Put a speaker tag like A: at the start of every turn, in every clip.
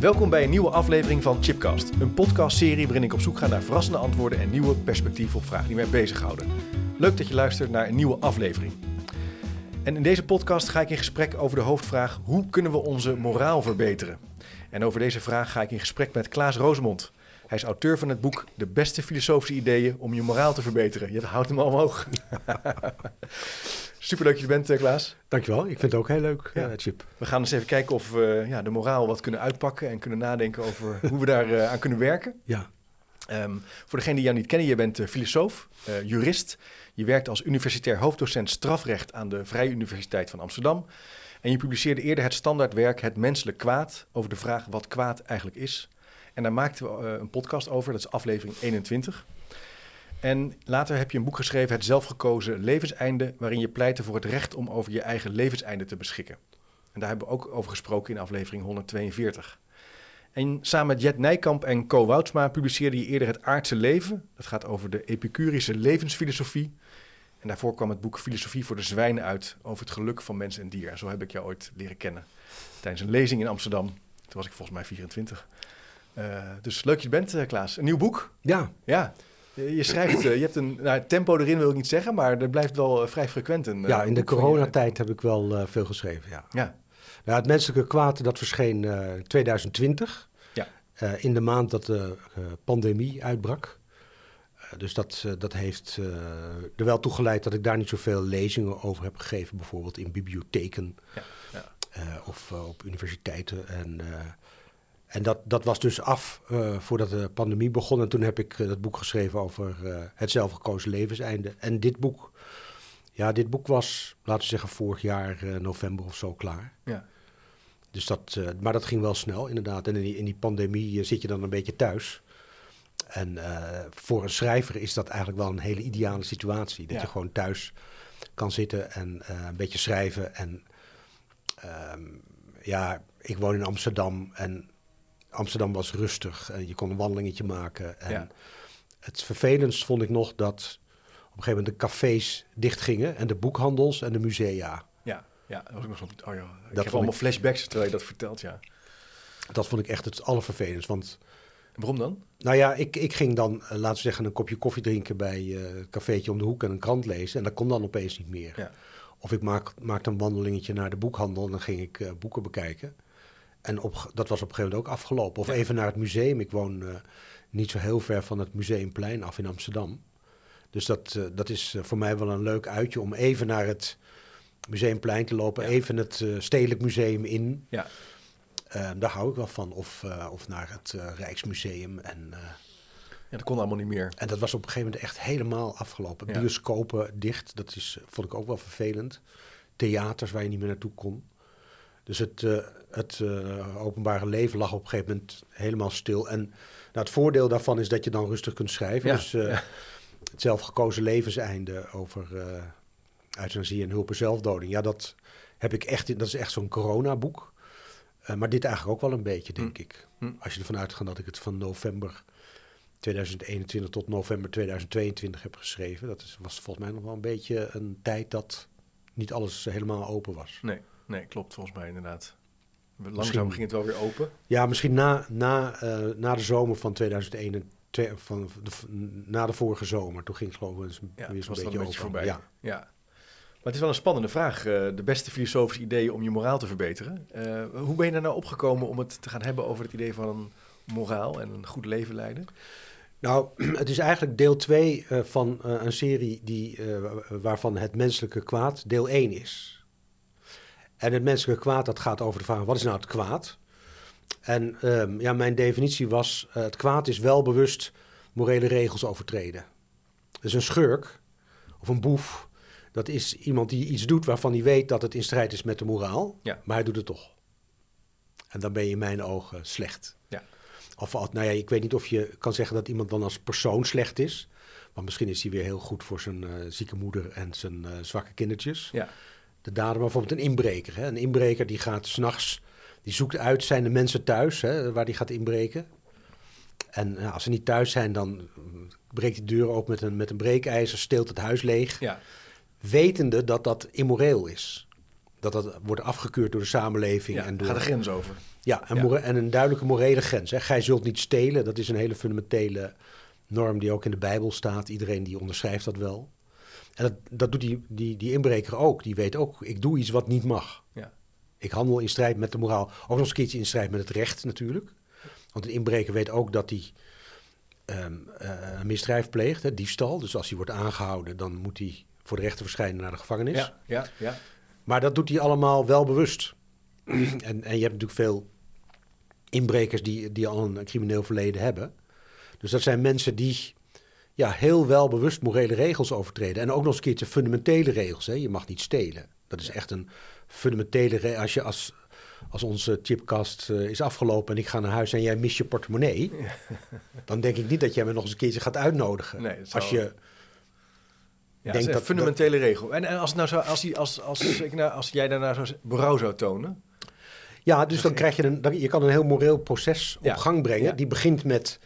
A: Welkom bij een nieuwe aflevering van Chipcast, een podcastserie waarin ik op zoek ga naar verrassende antwoorden en nieuwe perspectieven op vragen die mij bezighouden. Leuk dat je luistert naar een nieuwe aflevering. En in deze podcast ga ik in gesprek over de hoofdvraag: hoe kunnen we onze moraal verbeteren? En over deze vraag ga ik in gesprek met Klaas Rosemond. Hij is auteur van het boek De beste filosofische ideeën om je moraal te verbeteren. Je houdt hem al omhoog. Superleuk dat je bent, eh, Klaas.
B: Dankjewel, ik vind het ook heel leuk, ja. Chip.
A: We gaan eens even kijken of we ja, de moraal wat kunnen uitpakken en kunnen nadenken over hoe we daar uh, aan kunnen werken.
B: Ja.
A: Um, voor degene die jou niet kennen, je bent uh, filosoof, uh, jurist. Je werkt als universitair hoofddocent strafrecht aan de Vrije Universiteit van Amsterdam. En je publiceerde eerder het standaardwerk Het Menselijk Kwaad over de vraag wat kwaad eigenlijk is. En daar maakten we uh, een podcast over, dat is aflevering 21. En later heb je een boek geschreven, Het Zelfgekozen Levenseinde, waarin je pleitte voor het recht om over je eigen levenseinde te beschikken. En daar hebben we ook over gesproken in aflevering 142. En samen met Jet Nijkamp en Co Woutsma publiceerde je eerder Het Aardse Leven. Dat gaat over de epicurische levensfilosofie. En daarvoor kwam het boek Filosofie voor de Zwijnen uit over het geluk van mens en dier. En zo heb ik jou ooit leren kennen tijdens een lezing in Amsterdam. Toen was ik volgens mij 24. Uh, dus leuk dat je bent, uh, Klaas. Een nieuw boek?
B: Ja.
A: Ja. Je schrijft, uh, je hebt een nou, tempo erin wil ik niet zeggen, maar er blijft wel vrij frequent een.
B: ja, in de coronatijd heb ik wel veel geschreven, ja.
A: Ja.
B: Nou, het menselijke kwaad, dat verscheen in 2020.
A: Ja.
B: Uh, in de maand dat de uh, pandemie uitbrak. Uh, dus dat, dat heeft er wel toe geleid dat ik daar niet zoveel lezingen over heb gegeven. Bijvoorbeeld in bibliotheken
A: ja. Ja.
B: of op universiteiten. En, en dat, dat was dus af voordat de pandemie begon. En toen heb ik dat boek geschreven over het zelfgekozen levenseinde. En dit boek... Ja, dit boek was, laten we zeggen, vorig jaar november of zo klaar.
A: Ja.
B: Dus dat, maar dat ging wel snel, inderdaad. En in die, in die pandemie zit je dan een beetje thuis. En voor een schrijver is dat eigenlijk wel een hele ideale situatie. Dat
A: Ja.
B: je gewoon thuis kan zitten en een beetje schrijven. En um, ja, ik woon in Amsterdam en Amsterdam was rustig. En je kon een wandelingetje maken. En
A: Ja.
B: het vervelendst vond ik nog dat op een gegeven moment de cafés dichtgingen. En de boekhandels en de musea.
A: Ja, ja, dat was ook nog zo. Oh ja, ik
B: Dat
A: heb allemaal
B: ik-
A: flashbacks terwijl je dat vertelt, ja.
B: Dat vond ik echt het allervervelendst. Want
A: En waarom dan?
B: Nou ja, ik, ik ging dan, eh, laten we zeggen, een kopje koffie drinken bij eh, het cafeetje om de hoek en een krant lezen. En dat kon dan opeens niet meer.
A: Ja.
B: Of ik maak, maakte een wandelingetje naar de boekhandel en dan ging ik eh, boeken bekijken. En op, dat was op een gegeven moment ook afgelopen. Of
A: Ja.
B: even naar het museum. Ik woon eh, niet zo heel ver van het Museumplein af in Amsterdam. Dus dat, eh, dat is eh, voor mij wel een leuk uitje om even naar het Museumplein te lopen.
A: Ja.
B: Even het Stedelijk Museum in.
A: Ja.
B: Daar hou ik wel van. Of, of naar het Rijksmuseum. En,
A: Ja, dat kon allemaal niet meer.
B: en dat was op een gegeven moment echt helemaal afgelopen.
A: Ja.
B: Bioscopen dicht, dat is, vond ik ook wel vervelend. Theaters waar je niet meer naartoe kon. Dus het, eh, het eh, openbare leven lag op een gegeven moment helemaal stil. En nou, het voordeel daarvan is dat je dan rustig kunt schrijven.
A: Ja,
B: Dus eh,
A: ja.
B: het zelfgekozen levenseinde over euthanasie en hulp en zelfdoding. Ja, dat heb ik echt, dat is echt zo'n coronaboek. Maar dit eigenlijk ook wel een beetje, denk
A: Hm.
B: ik.
A: Hm.
B: Als je ervan uitgaat dat ik het van november 2021 tot november 2022 heb geschreven. Dat is, was volgens mij nog wel een beetje een tijd dat niet alles helemaal open was.
A: Nee, nee, klopt volgens mij inderdaad. Langzaam
B: Misschien-
A: ging het wel weer open.
B: Ja, misschien na, na, eh, na de zomer van 2021, twee- van de, na de vorige zomer. Toen ging het geloof ik
A: Ja,
B: weer zo'n beetje
A: een beetje voorbij.
B: Ja.
A: Ja. Maar het is wel een spannende vraag. eh, de beste filosofische ideeën om je moraal te verbeteren. Eh, hoe ben je er nou opgekomen om het te gaan hebben over het idee van moraal en een goed leven leiden?
B: Nou, het is eigenlijk deel 2 van een serie die, waarvan het menselijke kwaad deel 1 is. En het menselijke kwaad, dat gaat over de vraag, wat is nou het kwaad? En ehm, ja, mijn definitie was, eh, het kwaad is wel bewust morele regels overtreden. Dus een schurk of een boef, dat is iemand die iets doet waarvan hij weet dat het in strijd is met de moraal,
A: Ja.
B: maar hij doet het toch. En dan ben je in mijn ogen slecht.
A: Ja.
B: Of nou ja, ik weet niet of je kan zeggen dat iemand dan als persoon slecht is. Want misschien is hij weer heel goed voor zijn eh, zieke moeder en zijn eh, zwakke kindertjes.
A: Ja.
B: De dader, bijvoorbeeld een inbreker. Hè? Een inbreker die gaat s'nachts, die zoekt uit, zijn de mensen thuis hè, waar die gaat inbreken. En nou, als ze niet thuis zijn, dan breekt hij de deur open met een, met een breekijzer, steelt het huis leeg.
A: Ja.
B: Wetende dat dat immoreel is. Dat dat wordt afgekeurd door de samenleving.
A: ja.
B: en door,
A: Gaat de grens over.
B: ja, en,
A: Ja.
B: en een duidelijke morele grens. Hè. Gij zult niet stelen, dat is een hele fundamentele norm die ook in de Bijbel staat. Iedereen die onderschrijft dat wel. En dat, dat doet die, die, die inbreker ook. Die weet ook, ik doe iets wat niet mag.
A: Ja.
B: Ik handel in strijd met de moraal. Ook nog eens een keertje in strijd met het recht natuurlijk. Want een inbreker weet ook dat hij ehm, eh, een misdrijf pleegt, hè, diefstal. Dus als hij wordt aangehouden, dan moet hij voor de rechter verschijnen naar de gevangenis.
A: Ja. Ja. Ja.
B: Maar dat doet hij allemaal wel bewust. en, en je hebt natuurlijk veel inbrekers die, die al een crimineel verleden hebben. Dus dat zijn mensen die ja, heel wel bewust morele regels overtreden. En ook nog eens een keertje fundamentele regels. Hè. Je mag niet stelen. Dat is echt een fundamentele regel. Als, je als, als onze chipkast eh, is afgelopen en ik ga naar huis en jij mist je portemonnee... dan denk ik niet dat jij me nog eens een keertje gaat uitnodigen.
A: Nee, zou-
B: als je...
A: Ja, dat is een
B: dat-
A: fundamentele regel. En, en als, nou zo, als, die, als, als, ik nou, als jij daarna zo berouw zou tonen...
B: Ja, dus dan krijg je een, dan, je kan een heel moreel proces op
A: Ja,
B: gang brengen. Die begint met,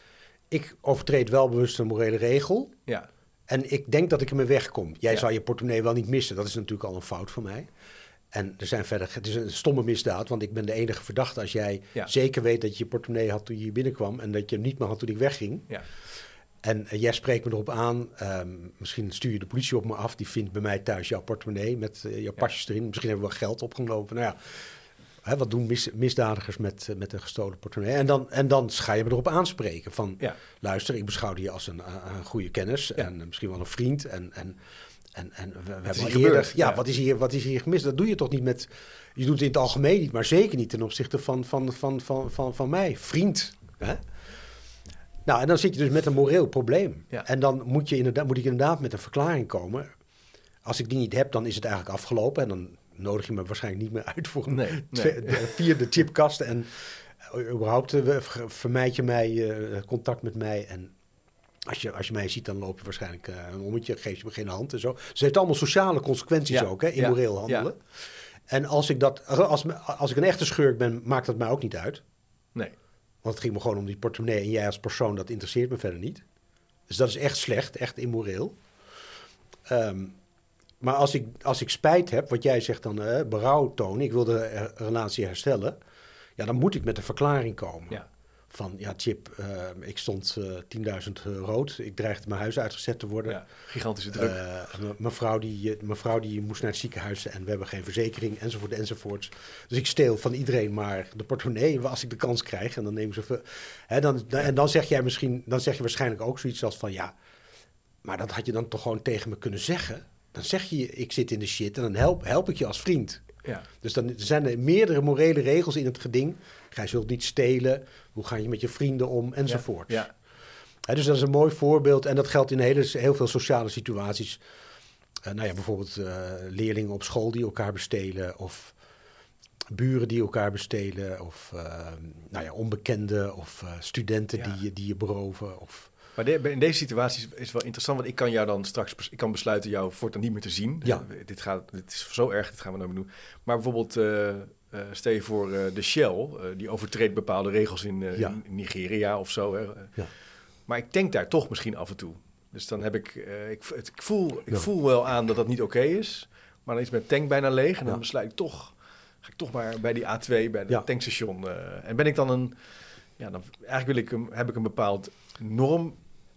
B: ik overtreed wel bewust een morele regel
A: Ja,
B: en ik denk dat ik ermee wegkom. Jij
A: Ja.
B: zou je portemonnee wel niet missen, dat is natuurlijk al een fout van mij. En er zijn verder, het is een stomme misdaad, want ik ben de enige verdachte als jij
A: Ja.
B: zeker weet dat je je portemonnee had toen je hier binnenkwam en dat je hem niet meer had toen ik wegging.
A: ja,
B: En eh, jij spreekt me erop aan, ehm, misschien stuur je de politie op me af, die vindt bij mij thuis jouw portemonnee met eh, jouw pasjes erin. Misschien hebben we wel geld opgelopen. Nou ja, hè, wat doen mis- misdadigers met, eh, met een gestolen portemonnee? En dan, en dan ga je me erop aanspreken van,
A: ja.
B: luister, ik beschouw je als een, een goede kennis
A: Ja.
B: en eh, misschien wel een vriend. En, en, en, en we, we hebben
A: hier
B: eerder, ja,
A: Ja.
B: Wat, is hier, wat is hier gemist? Dat doe je toch niet met, je doet het in het algemeen niet, maar zeker niet ten opzichte van, van, van, van, van, van mij, vriend. Hè? Nou, en dan zit je dus met een moreel probleem.
A: Ja.
B: En dan moet, je inderdaad, moet ik inderdaad met een verklaring komen. Als ik die niet heb, dan is het eigenlijk afgelopen. En dan nodig je me waarschijnlijk niet meer uit voor een
A: Nee,
B: de vierde chipkast. En eh, überhaupt eh, ver- vermijd je mij eh, contact met mij. En als je, als je mij ziet, dan loop je waarschijnlijk een ommetje, geef je me geen hand en zo. Dus het heeft allemaal sociale consequenties
A: Ja,
B: ook, hè,
A: ja,
B: immoreel handelen. En als ik, dat, als, als ik een echte schurk ben, maakt dat mij ook niet uit.
A: Nee.
B: Want het ging me gewoon om die portemonnee en jij als persoon, dat interesseert me verder niet. Dus dat is echt slecht, echt immoreel. Ehm, maar als ik, als ik spijt heb, wat jij zegt dan, eh, berouw tonen, ik wil de eh, relatie herstellen, ja, dan moet ik met een verklaring komen.
A: Ja.
B: Van, ja, Chip, eh, ik stond eh 10.000 rood, ik dreigde mijn huis uitgezet te worden.
A: ja. Gigantische druk.
B: Eh, me- mevrouw, die, eh, mevrouw die moest naar het ziekenhuis en we hebben geen verzekering enzovoort enzovoorts. Dus ik steel van iedereen maar de portemonnee als ik de kans krijg. En dan neem ik zoveel. Hè, dan, dan- En dan zeg jij misschien, dan zeg je waarschijnlijk ook zoiets als van ja, maar dat had je dan toch gewoon tegen me kunnen zeggen. Dan zeg je, ik zit in de shit en dan help, help ik je als vriend.
A: ja.
B: Dus dan zijn er meerdere morele regels in het geding. Gij zult niet stelen. Hoe ga je met je vrienden om? Enzovoort.
A: Ja.
B: Dus dat is een mooi voorbeeld. En dat geldt in hele, heel veel sociale situaties. Eh, nou ja, bijvoorbeeld eh, leerlingen op school die elkaar bestelen. Of buren die elkaar bestelen. Of eh, nou ja, onbekenden. Of studenten
A: Ja.
B: die, je- die je beroven. Of,
A: Maar de- in deze situatie is het wel interessant, want ik kan jou dan straks ik kan besluiten jou voortaan niet meer te zien.
B: Ja.
A: Eh, dit, gaat, dit is zo erg, dit gaan we nou meer doen. Maar bijvoorbeeld, eh, stel je voor de Shell, die overtreedt bepaalde regels in,
B: Ja.
A: in Nigeria of zo. Hè.
B: Ja.
A: Maar ik denk daar toch misschien af en toe. Dus dan heb ik, ik, het- ik, voel, ik
B: Ja.
A: voel wel aan dat dat niet oké is. Maar dan is mijn tank bijna leeg en dan besluit ik toch, ga ik toch maar bij die A2, bij het tankstation. en ben ik dan een, ja, dan eigenlijk wil ik een, heb ik een bepaald norm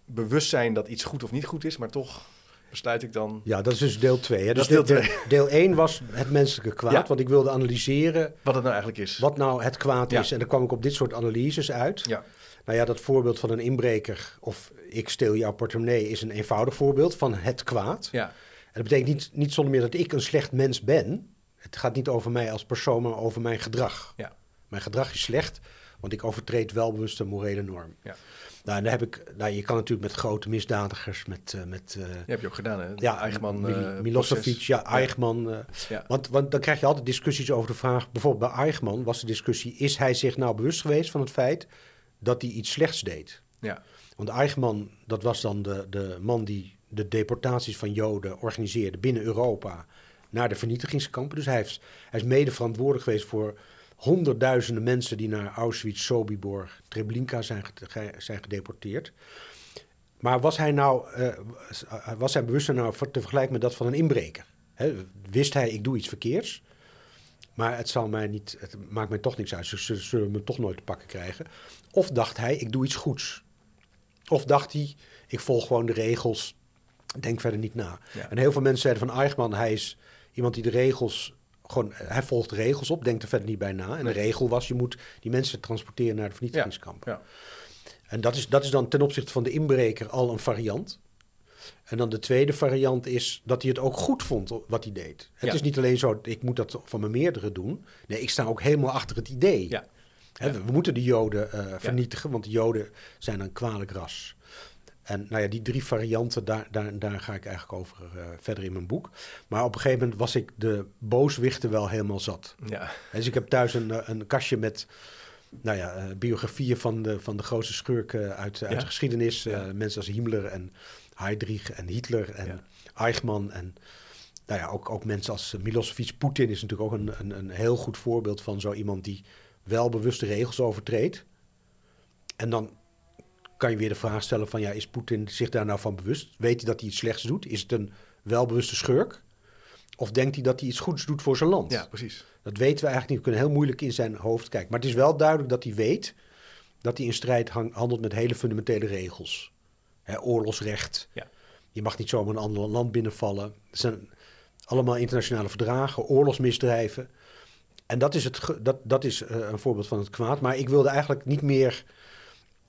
A: bewustzijn dat iets goed of niet goed is, maar toch besluit ik dan
B: ja, dat is dus deel 2.
A: Dat
B: Dus
A: deel
B: de- de- deel 1 was het menselijke kwaad.
A: Ja.
B: Want ik wilde analyseren
A: wat het nou eigenlijk is.
B: wat nou het kwaad
A: Ja.
B: is. En dan kwam ik op dit soort analyses uit.
A: Ja,
B: Nou ja, dat voorbeeld van een inbreker of ik steel jouw portemonnee is een eenvoudig voorbeeld van het kwaad.
A: ja,
B: En dat betekent niet, niet zonder meer dat ik een slecht mens ben. Het gaat niet over mij als persoon, maar over mijn gedrag.
A: Ja.
B: Mijn gedrag is slecht, want ik overtreed welbewust een morele norm.
A: Ja.
B: Nou, dan heb ik, nou, je kan natuurlijk met grote misdadigers, met, uh, met uh,
A: ja, heb je ook gedaan, hè?
B: Ja,
A: Eichmann,
B: Mil
A: uh,
B: Milosevic, ja, Eichmann.
A: Ja.
B: want, want dan krijg je altijd discussies over de vraag, bijvoorbeeld bij Eichmann was de discussie, is hij zich nou bewust geweest van het feit dat hij iets slechts deed?
A: Ja.
B: Want Eichmann, dat was dan de, de man die de deportaties van Joden organiseerde binnen Europa naar de vernietigingskampen. Dus hij, heeft, hij is mede verantwoordelijk geweest voor honderdduizenden mensen die naar Auschwitz, Sobibor, Treblinka zijn, zijn gedeporteerd. Maar was hij nou, uh, was zijn bewustzijn nou te vergelijken met dat van een inbreker? He, wist hij, ik doe iets verkeerds, maar het, zal mij niet, het maakt mij toch niks uit, ze zullen me toch nooit te pakken krijgen. Of dacht hij, ik doe iets goeds. Of dacht hij, ik volg gewoon de regels, denk verder niet na.
A: Ja.
B: En heel veel mensen zeiden van Eichmann, hij is iemand die de regels gewoon, hij volgt regels op, denkt er verder niet bij na. En de regel was, je moet die mensen transporteren naar de vernietigingskampen.
A: Ja.
B: En dat is, dat is dan ten opzichte van de inbreker al een variant. En dan de tweede variant is dat hij het ook goed vond wat hij deed. Het
A: Ja.
B: is niet alleen zo, ik moet dat van mijn meerdere doen. Nee, ik sta ook helemaal achter het idee.
A: Ja.
B: Hè, we, we moeten de Joden eh, vernietigen, want de Joden zijn een kwalijk ras. En nou ja, die drie varianten, daar, daar, daar ga ik eigenlijk over eh, verder in mijn boek. Maar op een gegeven moment was ik de booswichten wel helemaal zat.
A: Ja.
B: Dus ik heb thuis een, eh, een kastje met nou ja, eh, biografieën van de, van de grootste schurken uit, uit
A: Ja.
B: de geschiedenis. Mensen als Himmler en Heydrich en Hitler en
A: Ja.
B: Eichmann. En nou ja, ook, ook mensen als Milosevic. Poetin is natuurlijk ook een, een, een heel goed voorbeeld van zo iemand die wel bewust de regels overtreedt. En dan kan je weer de vraag stellen van ja, is Poetin zich daar nou van bewust? Weet hij dat hij iets slechts doet? Is het een welbewuste schurk? Of denkt hij dat hij iets goeds doet voor zijn land?
A: ja, precies.
B: Dat weten we eigenlijk niet. We kunnen heel moeilijk in zijn hoofd kijken. Maar het is wel duidelijk dat hij weet dat hij in strijd hang- handelt met hele fundamentele regels. Hè, oorlogsrecht.
A: Ja.
B: Je mag niet zomaar een ander land binnenvallen. Het zijn allemaal internationale verdragen, oorlogsmisdrijven. En dat is, het, dat, dat is eh, een voorbeeld van het kwaad. Maar ik wilde eigenlijk niet meer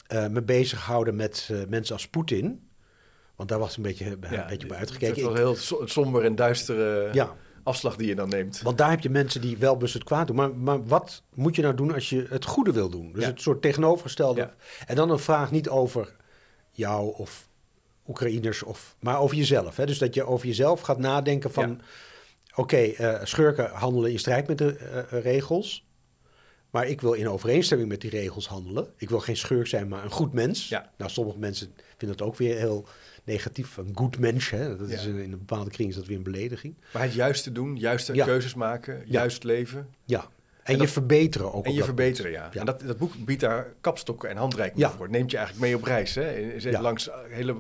B: eh, me bezighouden met eh, mensen als Poetin. Want daar was een beetje, een beetje op uitgekeken.
A: Het is wel heel so- somber en duistere
B: ja,
A: afslag die je dan neemt.
B: Want daar heb je mensen die wel bewust het kwaad doen. Maar, maar wat moet je nou doen als je het goede wil doen? Dus
A: Ja.
B: het soort tegenovergestelde. En dan een vraag niet over jou of Oekraïners, of, maar over jezelf. Hè? Dus dat je over jezelf gaat nadenken van... Oké, eh, schurken handelen in strijd met de eh, regels. Maar ik wil in overeenstemming met die regels handelen. Ik wil geen schurk zijn, maar een goed mens.
A: Ja.
B: Nou, sommige mensen vinden dat ook weer heel negatief. Een goed mens, hè? Dat is in, een bepaalde kring is dat weer een belediging.
A: Maar het juiste doen, juiste
B: Ja.
A: keuzes maken, juist leven.
B: Ja. En,
A: En
B: je verbeteren ook.
A: En je verbeteren, ja.
B: Ja.
A: En dat, dat boek biedt daar kapstokken en handreikingen voor. Neemt je eigenlijk mee op reis. Hè? Je zit langs hele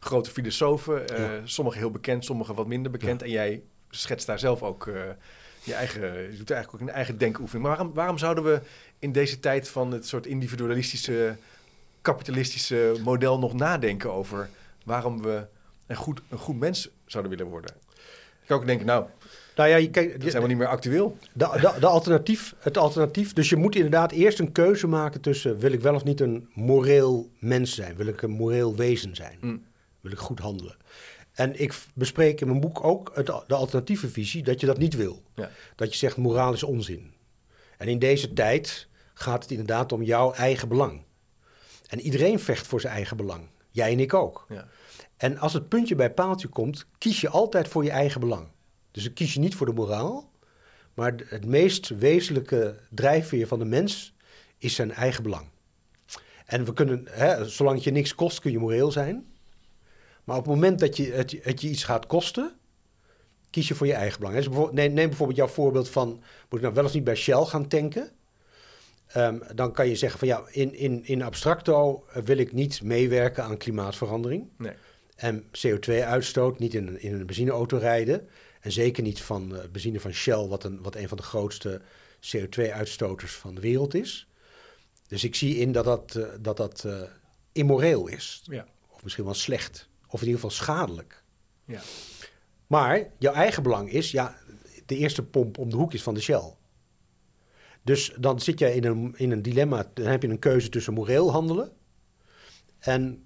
A: grote filosofen. eh. Sommige heel bekend, sommige wat minder bekend. En jij schetst daar zelf ook eh, je eigen... Je doet eigenlijk ook een eigen denkoefening. Maar waarom, waarom zouden we in deze tijd van het soort individualistische, kapitalistische model nog nadenken over waarom we een goed, een goed mens zouden willen worden? Ik kan ook denken, nou,
B: Nou ja, je, kijk,
A: dat is helemaal niet meer actueel.
B: de, de, de alternatief, het alternatief. Dus je moet inderdaad eerst een keuze maken tussen... wil ik wel of niet een moreel mens zijn? Wil ik een moreel wezen zijn?
A: Mm.
B: Wil ik goed handelen? En ik bespreek in mijn boek ook het, de alternatieve visie... dat je dat niet wil.
A: Ja.
B: Dat je zegt, moraal is onzin. En in deze tijd gaat het inderdaad om jouw eigen belang. En iedereen vecht voor zijn eigen belang. Jij en ik ook.
A: Ja.
B: En als het puntje bij paaltje komt, kies je altijd voor je eigen belang. Dus dan kies je niet voor de moraal, maar het meest wezenlijke drijfveer van de mens is zijn eigen belang. En we kunnen, hè, zolang het je niks kost, kun je moreel zijn. Maar op het moment dat je, het, het je iets gaat kosten, kies je voor je eigen belang. Dus bijvoorbeeld- neem, neem bijvoorbeeld jouw voorbeeld van, moet ik nou wel eens niet bij Shell gaan tanken? Ehm, dan kan je zeggen van ja, in, in, in abstracto wil ik niet meewerken aan klimaatverandering.
A: Nee.
B: En CO2-uitstoot niet in een, in een benzineauto rijden. En zeker niet van benzine van Shell, wat een, wat een van de grootste CO2-uitstoters van de wereld is. Dus ik zie in dat dat, eh, dat, dat eh, immoreel is.
A: Ja.
B: Of misschien wel slecht. Of in ieder geval schadelijk.
A: Ja.
B: Maar jouw eigen belang is, ja, de eerste pomp om de hoek is van de Shell. Dus dan zit je in een, in een dilemma. Dan heb je een keuze tussen moreel handelen en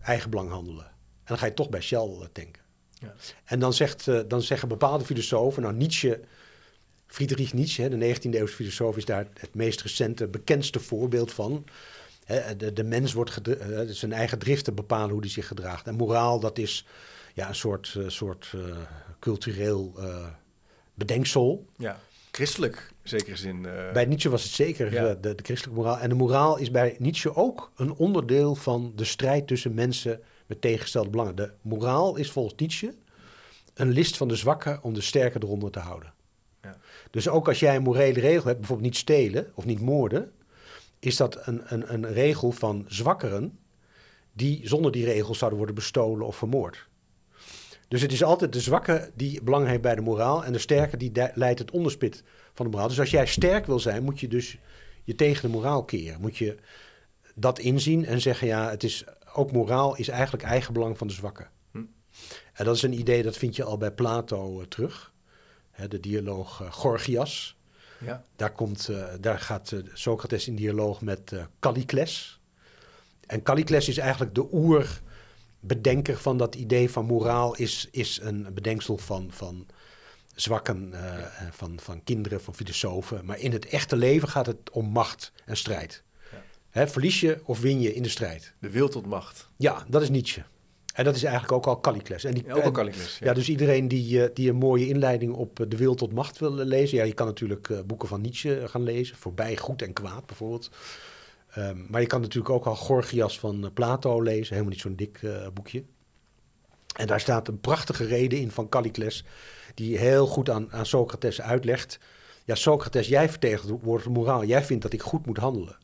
B: eigen belang handelen. En dan ga je toch bij Shell eh, tanken.
A: Ja.
B: En dan, zegt, eh, dan zeggen bepaalde filosofen, nou Nietzsche Friedrich Nietzsche, de 19e-eeuwse filosoof, is daar het meest recente, bekendste voorbeeld van. De, de mens wordt eh, zijn eigen driften bepalen hoe hij zich gedraagt. En moraal, dat is ja, een soort, eh, soort eh, cultureel bedenksel.
A: Ja, christelijk, in zekere zin.
B: Bij Nietzsche was het zeker
A: Ja.
B: de, de christelijke moraal. En de moraal is bij Nietzsche ook een onderdeel van de strijd tussen mensen met tegengestelde belangen. De moraal is volgens Nietzsche een list van de zwakken om de sterken eronder te houden.
A: Ja.
B: Dus ook als jij een morele regel hebt, bijvoorbeeld niet stelen of niet moorden, is dat een, een, een regel van zwakkeren die zonder die regels zouden worden bestolen of vermoord. Dus het is altijd de zwakke die belang heeft bij de moraal en de sterke die leidt het onderspit van de moraal. Dus als jij sterk wil zijn, moet je dus je tegen de moraal keren. Moet je dat inzien en zeggen, ja, het is, ook moraal is eigenlijk eigenbelang van de zwakke.
A: Hm.
B: En dat is een idee, dat vind je al bij Plato eh, terug. Hè, de dialoog eh, Gorgias.
A: Ja.
B: Daar, komt, eh, daar gaat eh, Socrates in dialoog met eh Callicles. En Callicles is eigenlijk de oerbedenker van dat idee van moraal... is, is een bedenksel van, van zwakken, van, van kinderen, van filosofen. Maar in het echte leven gaat het om macht en strijd.
A: Ja.
B: Hè, verlies je of win je in de strijd?
A: De wil tot macht.
B: Ja, dat is Nietzsche. En dat is eigenlijk ook al Callicles. En die,
A: Ja, ook al Callicles.
B: ja, dus iedereen die, eh, die een mooie inleiding op eh, de wil tot macht wil eh, lezen. Ja, je kan natuurlijk boeken van Nietzsche gaan lezen. Voorbij goed en kwaad bijvoorbeeld. Ehm, maar je kan natuurlijk ook al Gorgias van Plato lezen. Helemaal niet zo'n dik boekje. En daar staat een prachtige reden in van Callicles. Die heel goed aan, aan Socrates uitlegt. Ja, Socrates, jij vertegenwoordigt de moraal. Jij vindt dat ik goed moet handelen.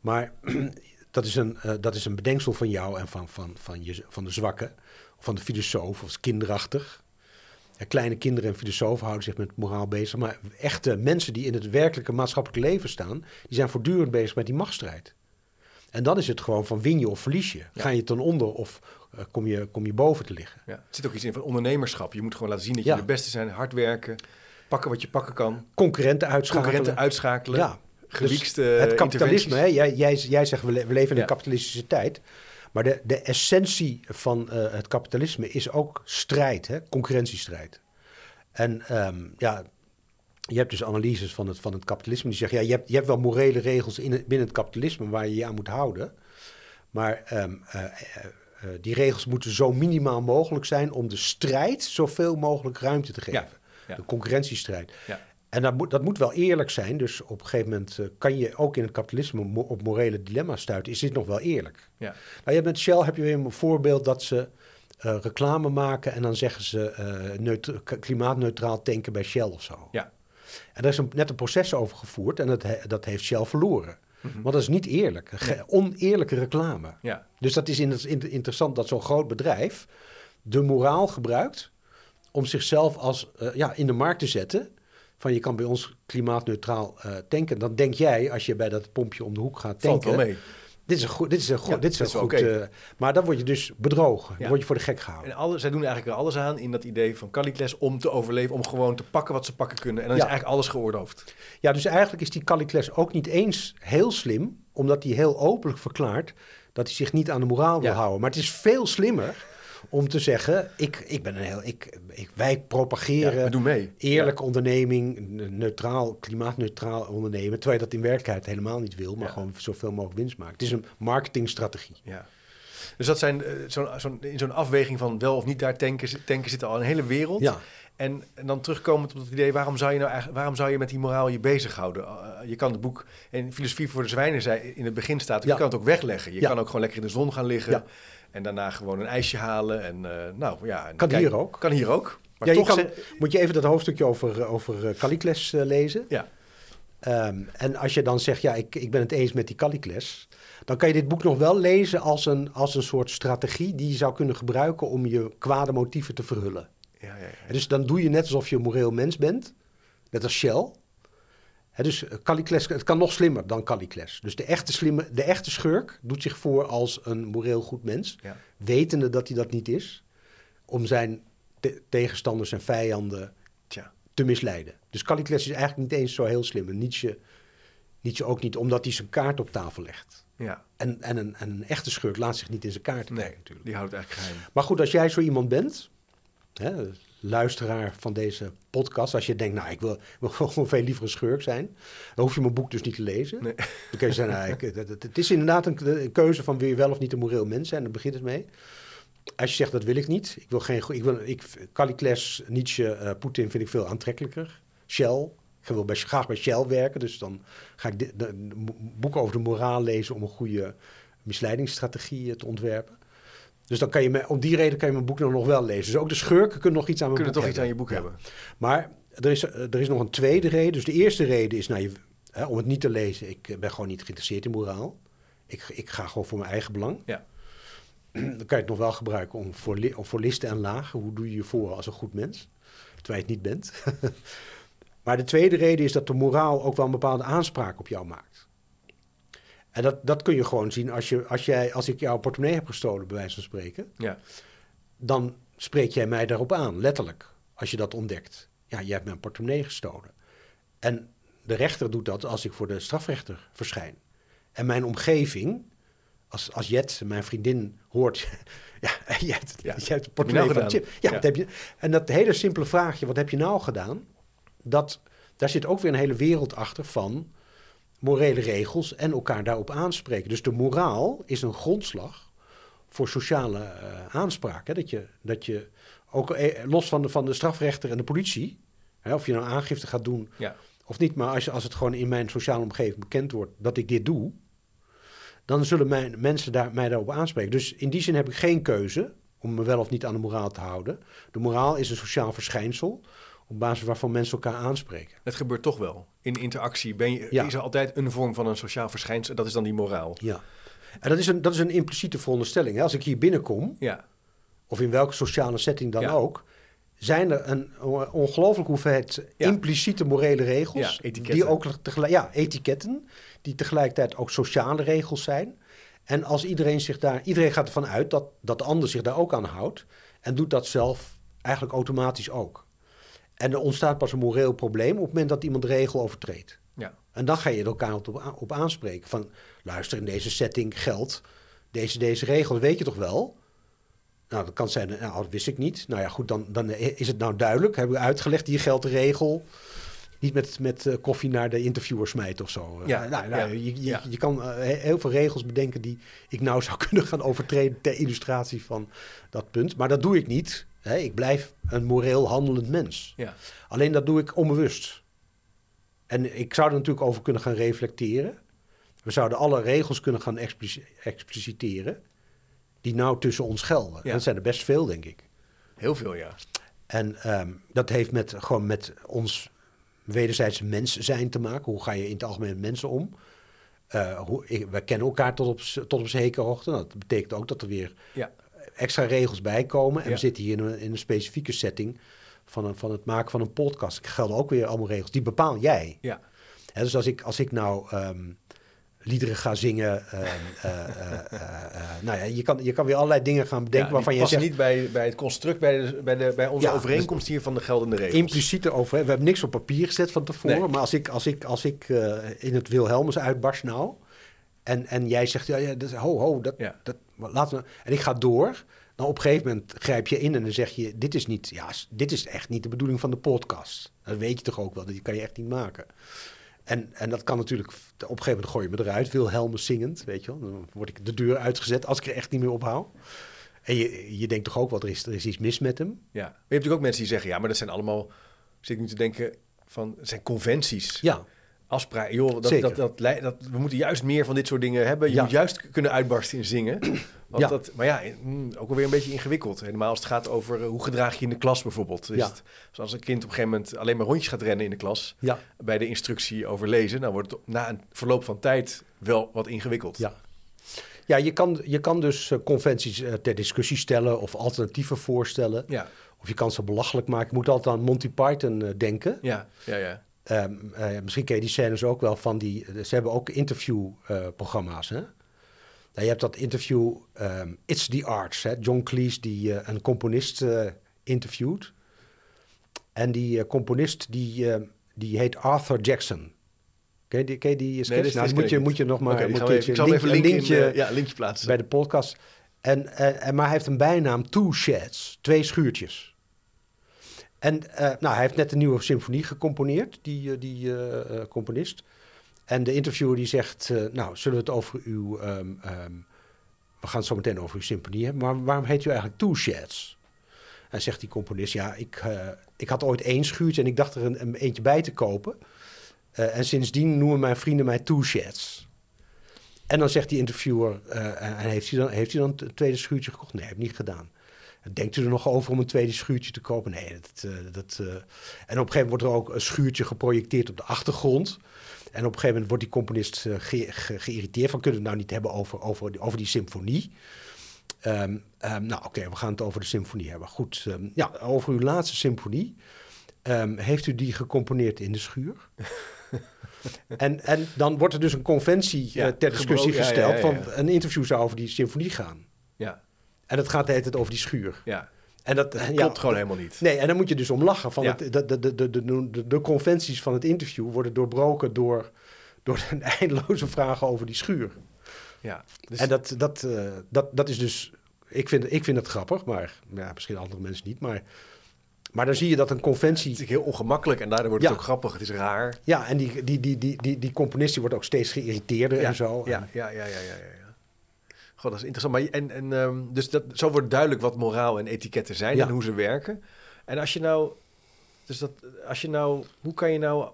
B: Maar dat is een, eh, dat is een bedenksel van jou en van, van, van, je, van de zwakke, van de filosoof, of kinderachtig. Ja, kleine kinderen en filosofen houden zich met moraal bezig, maar echte mensen die in het werkelijke maatschappelijk leven staan, die zijn voortdurend bezig met die machtsstrijd. En dan is het gewoon van win je of verlies je. Ga je ten onder of eh, kom, je, kom je boven te liggen.
A: Ja. Er zit ook iets in van ondernemerschap. Je moet gewoon laten zien dat je de beste zijn, hard werken, pakken wat je pakken kan,
B: Concurrenten uitschakelen.
A: concurrenten uitschakelen,
B: Ja,
A: gewiekste
B: het kapitalisme, hè, jij, jij, jij zegt we, le- we leven in
A: Ja.
B: een kapitalistische tijd. Maar de, de essentie van eh, het kapitalisme is ook strijd, hè, concurrentiestrijd. En ehm, ja, je hebt dus analyses van het, van het kapitalisme die zeggen... ja, je hebt, je hebt wel morele regels in het, binnen het kapitalisme waar je je aan moet houden. Maar ehm, eh, eh, die regels moeten zo minimaal mogelijk zijn... om de strijd zoveel mogelijk ruimte te geven.
A: Ja, ja.
B: De concurrentiestrijd.
A: Ja.
B: En dat moet, dat moet wel eerlijk zijn. Dus op een gegeven moment eh, kan je ook in het kapitalisme op morele dilemma's stuiten. Is dit nog wel eerlijk?
A: Ja.
B: Nou, je hebt met Shell heb je weer een voorbeeld dat ze eh, reclame maken en dan zeggen ze eh, klimaatneutraal tanken bij Shell of zo.
A: Ja.
B: En daar is een, net een proces over gevoerd en dat, he- dat heeft Shell verloren.
A: Mhm.
B: Want dat is niet eerlijk. Ge- Oneerlijke reclame.
A: Ja.
B: Dus dat is in het, in- interessant dat zo'n groot bedrijf de moraal gebruikt om zichzelf als, ja, in de markt te zetten. Van je kan bij ons klimaatneutraal eh, tanken. Dan denk jij, als je bij dat pompje om de hoek gaat
A: Valt
B: tanken...
A: wel mee.
B: Dit is een goed, dit is een goed,
A: Ja,
B: dit is een
A: dit is wel
B: goed. eh, maar dan word je dus bedrogen.
A: Ja.
B: Dan word je voor de gek gehouden.
A: En alle, zij doen eigenlijk er alles aan in dat idee van Callicles om te overleven, om gewoon te pakken wat ze pakken kunnen. En dan
B: Ja.
A: is eigenlijk alles geoorloofd.
B: Ja, dus eigenlijk is die Callicles ook niet eens heel slim, omdat hij heel openlijk verklaart dat hij zich niet aan de moraal wil houden. Maar het is veel slimmer om te zeggen: ik, ik ben een heel, ik, ik, wij propageren eerlijke onderneming, neutraal, klimaatneutraal ondernemen, terwijl je dat in werkelijkheid helemaal niet wil, maar gewoon zoveel mogelijk winst maken. Het is een marketingstrategie.
A: Ja. Dus dat zijn eh, zo'n, zo'n, in zo'n afweging van wel of niet daar tanken, zit- tanken zit al een hele wereld.
B: Ja,
A: En, en dan terugkomend op het idee, waarom zou je nou eigenlijk, waarom zou je met die moraal je bezighouden? Uh, je kan het boek en Filosofie voor de Zwijnen zei in het begin staat,
B: Ja.
A: je kan het ook wegleggen. Je
B: Ja.
A: kan ook gewoon lekker in de zon gaan liggen
B: Ja.
A: En daarna gewoon een ijsje halen. En eh, nou ja, en
B: Kan
A: kijk-
B: hier ook.
A: Kan hier ook. Maar
B: ja je
A: toch
B: kan,
A: ze-
B: moet je even dat hoofdstukje over, eh, over eh, Callicles eh, lezen.
A: ja,
B: Ehm, en als je dan zegt, ja, ik, ik ben het eens met die Callicles, dan kan je dit boek nog wel lezen als een, als een soort strategie die je zou kunnen gebruiken om je kwade motieven te verhullen.
A: ja, ja, ja.
B: Dus dan doe je net alsof je een moreel mens bent, net als Shell. Dus eh, Callicles, het kan nog slimmer dan Callicles. Dus de echte, slimme, de echte schurk doet zich voor als een moreel goed mens,
A: Ja.
B: wetende dat hij dat niet is, om zijn te- tegenstanders en vijanden
A: Tja,
B: te misleiden. Dus Callicles is eigenlijk niet eens zo heel slim. En Nietzsche, Nietzsche ook niet, omdat hij zijn kaart op tafel legt.
A: ja.
B: En, en een, en een echte schurk laat zich niet in zijn kaart
A: Nee,
B: kijken natuurlijk.
A: die houdt eigenlijk geheim.
B: Maar goed, als jij zo iemand bent, hè, luisteraar van deze podcast. Als je denkt, nou, ik wil, wil gewoon veel liever een schurk zijn. Dan hoef je mijn boek dus niet te lezen.
A: Nee.
B: Dan kun je zeggen, nou, ik- het, is inderdaad een, een keuze van wil je wel of niet een moreel mens zijn. Daar begint het mee. Als je zegt, dat wil ik niet. Ik wil geen... Ik wil, ik, Calicles, Nietzsche, eh, Poetin vind ik veel aantrekkelijker. Shell. Ik wil bij, graag bij Shell werken. Dus dan ga ik boeken over de moraal lezen... om een goede misleidingsstrategie eh, te ontwerpen. Dus dan kan je me, om die reden kan je mijn boek dan nog wel lezen. Dus ook de schurken kunnen nog iets aan mijn
A: kunnen
B: boek
A: toch iets aan je boek hebben.
B: Maar er is, er is nog een tweede reden. Dus de eerste reden is nou, je, hè, om het niet te lezen. Ik ben gewoon niet geïnteresseerd in moraal. Ik, ik ga gewoon voor mijn eigen belang.
A: Ja.
B: Dan kan je het nog wel gebruiken om voor, li- voor listen en lagen. Hoe doe je je voor als een goed mens? Terwijl je het niet bent. maar de tweede reden is dat de moraal ook wel een bepaalde aanspraak op jou maakt. En dat, dat kun je gewoon zien als, je, als, jij, als ik jouw portemonnee heb gestolen, bij wijze van spreken
A: Ja.
B: dan spreek jij mij daarop aan, letterlijk, als je dat ontdekt. Ja, je hebt mijn portemonnee gestolen. En de rechter doet dat als ik voor de strafrechter verschijn. En mijn omgeving, als, als Jet, mijn vriendin, hoort... ja, jij hebt,
A: Ja.
B: jij hebt de
A: nou
B: portemonnee van
A: gedaan?
B: Chip. Ja,
A: Ja.
B: Wat heb je, en dat hele simpele vraagje, wat heb je nou gedaan? Dat, daar zit ook weer een hele wereld achter van morele regels en elkaar daarop aanspreken. Dus de moraal is een grondslag voor sociale eh, aanspraak. Hè? Dat, je, dat je ook eh, los van de, van de strafrechter en de politie, hè, of je nou aangifte gaat doen
A: Ja.
B: of niet, maar als, je, als het gewoon in mijn sociale omgeving bekend wordt dat ik dit doe, dan zullen mijn, mensen daar, mij daarop aanspreken. Dus in die zin heb ik geen keuze om me wel of niet aan de moraal te houden. De moraal is een sociaal verschijnsel op basis waarvan mensen elkaar aanspreken.
A: Het gebeurt toch wel. In interactie ben je,
B: Ja.
A: is er altijd een vorm van een sociaal verschijnsel. Dat is dan die moraal.
B: Ja. En dat is een, dat is een impliciete veronderstelling. Hè? Als ik hier binnenkom,
A: Ja.
B: of in welke sociale setting dan
A: Ja.
B: ook, zijn er een ongelooflijke hoeveelheid impliciete morele regels.
A: Ja, etiketten.
B: Die ook tegelijk, ja, etiketten, die tegelijkertijd ook sociale regels zijn. En als iedereen zich daar, iedereen gaat ervan uit dat, dat de ander zich daar ook aan houdt. En doet dat zelf eigenlijk automatisch ook. En er ontstaat pas een moreel probleem op het moment dat iemand de regel overtreedt.
A: Ja.
B: En dan ga je er elkaar op, op aanspreken. Van, luister, in deze setting geldt deze, deze regel. Weet je toch wel? Nou, dat kan zijn, nou, dat wist ik niet. Nou ja, goed, dan, dan is het nou duidelijk. Hebben we uitgelegd, hier geldt de regel. Niet met, met eh, koffie naar de interviewer smijten of zo.
A: Ja,
B: Eh, nou, nou,
A: ja,
B: je, je,
A: ja.
B: je kan eh, he- heel veel regels bedenken die ik nou zou kunnen gaan overtreden ter illustratie van dat punt. Maar dat doe ik niet. Hè? Ik blijf een moreel handelend mens.
A: Ja.
B: Alleen dat doe ik onbewust. En ik zou er natuurlijk over kunnen gaan reflecteren. We zouden alle regels kunnen gaan explici- expliciteren. die nou tussen ons gelden.
A: Ja.
B: Dat zijn er best veel, denk ik.
A: Heel veel, ja.
B: En ehm, dat heeft met, gewoon met ons wederzijdse mens zijn te maken. Hoe ga je in het algemeen met mensen om? Eh, hoe, ik, we kennen elkaar tot op, tot op zekere hoogte. Nou, dat betekent ook dat er weer
A: Ja.
B: Extra regels bij komen. En
A: Ja.
B: we zitten hier in een, in een specifieke setting van, een, van het maken van een podcast. Er gelden ook weer allemaal regels. Die bepaal jij.
A: Ja.
B: Dus als ik, als ik nou ehm, liederen ga zingen... ehm, eh, eh, eh, nou ja, je kan, je kan weer allerlei dingen gaan bedenken
A: Ja,
B: waarvan je zegt...
A: niet bij, bij het construct, bij, de, bij, de, bij onze
B: Ja,
A: overeenkomst hier van de geldende regels.
B: impliciete over. We hebben niks op papier gezet van tevoren.
A: Nee.
B: Maar als ik, als ik, als ik in het Wilhelmus uitbarst nou. En, en jij zegt, ja, ja dat, ho, ho, dat,
A: Ja.
B: dat, laten we. En ik ga door. Dan op een gegeven moment grijp je in en dan zeg je: Dit is niet, ja, dit is echt niet de bedoeling van de podcast. Dat weet je toch ook wel, dat kan je echt niet maken. En, en dat kan natuurlijk, op een gegeven moment gooi je me eruit, Wilhelmus zingend, weet je wel. Dan word ik de deur uitgezet als ik er echt niet meer ophoud. En je, je denkt toch ook wel, er is, er is iets mis met hem.
A: Ja. Maar je hebt natuurlijk ook mensen die zeggen, ja, maar dat zijn allemaal... Zit ik nu te denken van, het zijn conventies.
B: Ja,
A: Joh, dat, dat, dat, we moeten juist meer van dit soort dingen hebben. Je
B: Ja.
A: moet juist kunnen uitbarsten in zingen. Want
B: Ja.
A: dat, maar ja, mm, ook alweer een beetje ingewikkeld. Helemaal als het gaat over eh, hoe gedraag je in de klas bijvoorbeeld. Is
B: Ja.
A: het, dus als een kind op een gegeven moment alleen maar rondjes gaat rennen in de klas... bij de instructie over lezen... dan wordt het na een verloop van tijd wel wat ingewikkeld.
B: Ja. Ja, je kan, je kan dus eh, conventies eh, ter discussie stellen of alternatieven voorstellen.
A: Ja,
B: Of je kan ze belachelijk maken. Je moet altijd aan Monty Python denken.
A: ja, ja. ja.
B: Ehm, eh, misschien ken je die scènes ook wel van die... Ze hebben ook interviewprogramma's? Nou, je hebt dat interview ehm, It's the Arts, hè? John Cleese die eh, een componist eh, interviewt. En die componist die, eh, die heet Arthur Jackson. Ken je die, ken je die sketch?
A: dit-
B: nou, moet je, moet je nog maar
A: even- ik zal
B: link-
A: even
B: een
A: link in,
B: linkje
A: ja, linkje plaatsen.
B: bij de podcast. En, en, en, maar hij heeft een bijnaam Two Sheds, twee schuurtjes. En eh, nou, hij heeft net een nieuwe symfonie gecomponeerd, die, eh, die eh, componist. En de interviewer die zegt, nou, zullen we het over uw... ehm, ehm, we gaan het zo meteen over uw symfonie hebben, maar waarom heet u eigenlijk Two Sheds? En zegt die componist, ja, ik, ik had ooit één schuurtje en ik dacht er een, een eentje bij te kopen. En sindsdien noemen mijn vrienden mij Two Sheds. En dan zegt die interviewer, en heeft hij, dan, heeft dan een tweede schuurtje gekocht? Nee, heb ik niet gedaan. Denkt u er nog over om een tweede schuurtje te kopen? Nee, dat... eh, dat eh. En op een gegeven moment wordt er ook een schuurtje geprojecteerd op de achtergrond. En op een gegeven moment wordt die componist eh, ge- ge- geïrriteerd van... kunnen we het nou niet hebben over, over, die- over die symfonie? Ehm, ehm, nou, oké, we gaan het over de symfonie hebben. Goed, ehm, ja, over uw laatste symfonie. Heeft u die gecomponeerd in de schuur? en, en dan wordt er dus een conventie
A: Ja,
B: ter discussie gesteld...
A: ja, ja,
B: van een interview zou over die symfonie gaan.
A: Ja,
B: En dat gaat de hele tijd over die schuur.
A: ja.
B: En dat,
A: Dat
B: ja,
A: klopt gewoon helemaal niet.
B: Nee, en dan moet je dus om lachen. Van
A: Ja.
B: het, de, de, de, de, de, conventies van het interview worden doorbroken door, door een eindeloze vragen over die schuur.
A: Ja, dus
B: en dat, dat, eh, dat, dat is dus... Ik vind, ik vind het grappig, maar ja, misschien andere mensen niet. Maar, maar dan zie je dat een
A: het is
B: conventie...
A: heel ongemakkelijk en daardoor wordt
B: Ja.
A: het ook grappig. Het is raar.
B: Ja, en die, die, die, die, die, die componist die wordt ook steeds geïrriteerder
A: ja,
B: en zo.
A: Ja, ja, ja, ja, ja. God, dat is interessant. Maar, en, en, ehm, dus dat, zo wordt duidelijk wat moraal en etiketten zijn
B: Ja.
A: en hoe ze werken. En als je nou, dus dat, als je nou, hoe kan je nou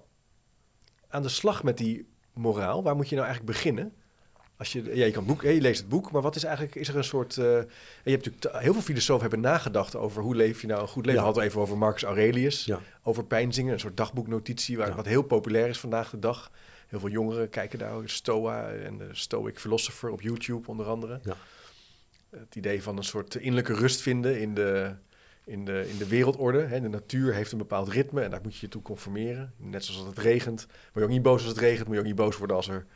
A: aan de slag met die moraal? Waar moet je nou eigenlijk beginnen? Als je, ja, je, kan boek, hè, je leest het boek, maar wat is eigenlijk, is er een soort, eh, je hebt natuurlijk, heel veel filosofen hebben nagedacht over hoe leef je nou een goed leven.
B: Ja.
A: We hadden het even over Marcus Aurelius,
B: Ja.
A: over pijnzingen, een soort dagboeknotitie, waar, wat heel populair is vandaag de dag. Heel veel jongeren kijken daar, Stoa en de Stoic Philosopher op YouTube onder andere.
B: Ja.
A: Het idee van een soort innerlijke rust vinden in de, in de, in de wereldorde. Hè. De natuur heeft een bepaald ritme en daar moet je je toe conformeren. Net zoals als het regent. Moet je ook niet boos als het regent. Moet je ook niet boos worden als, er,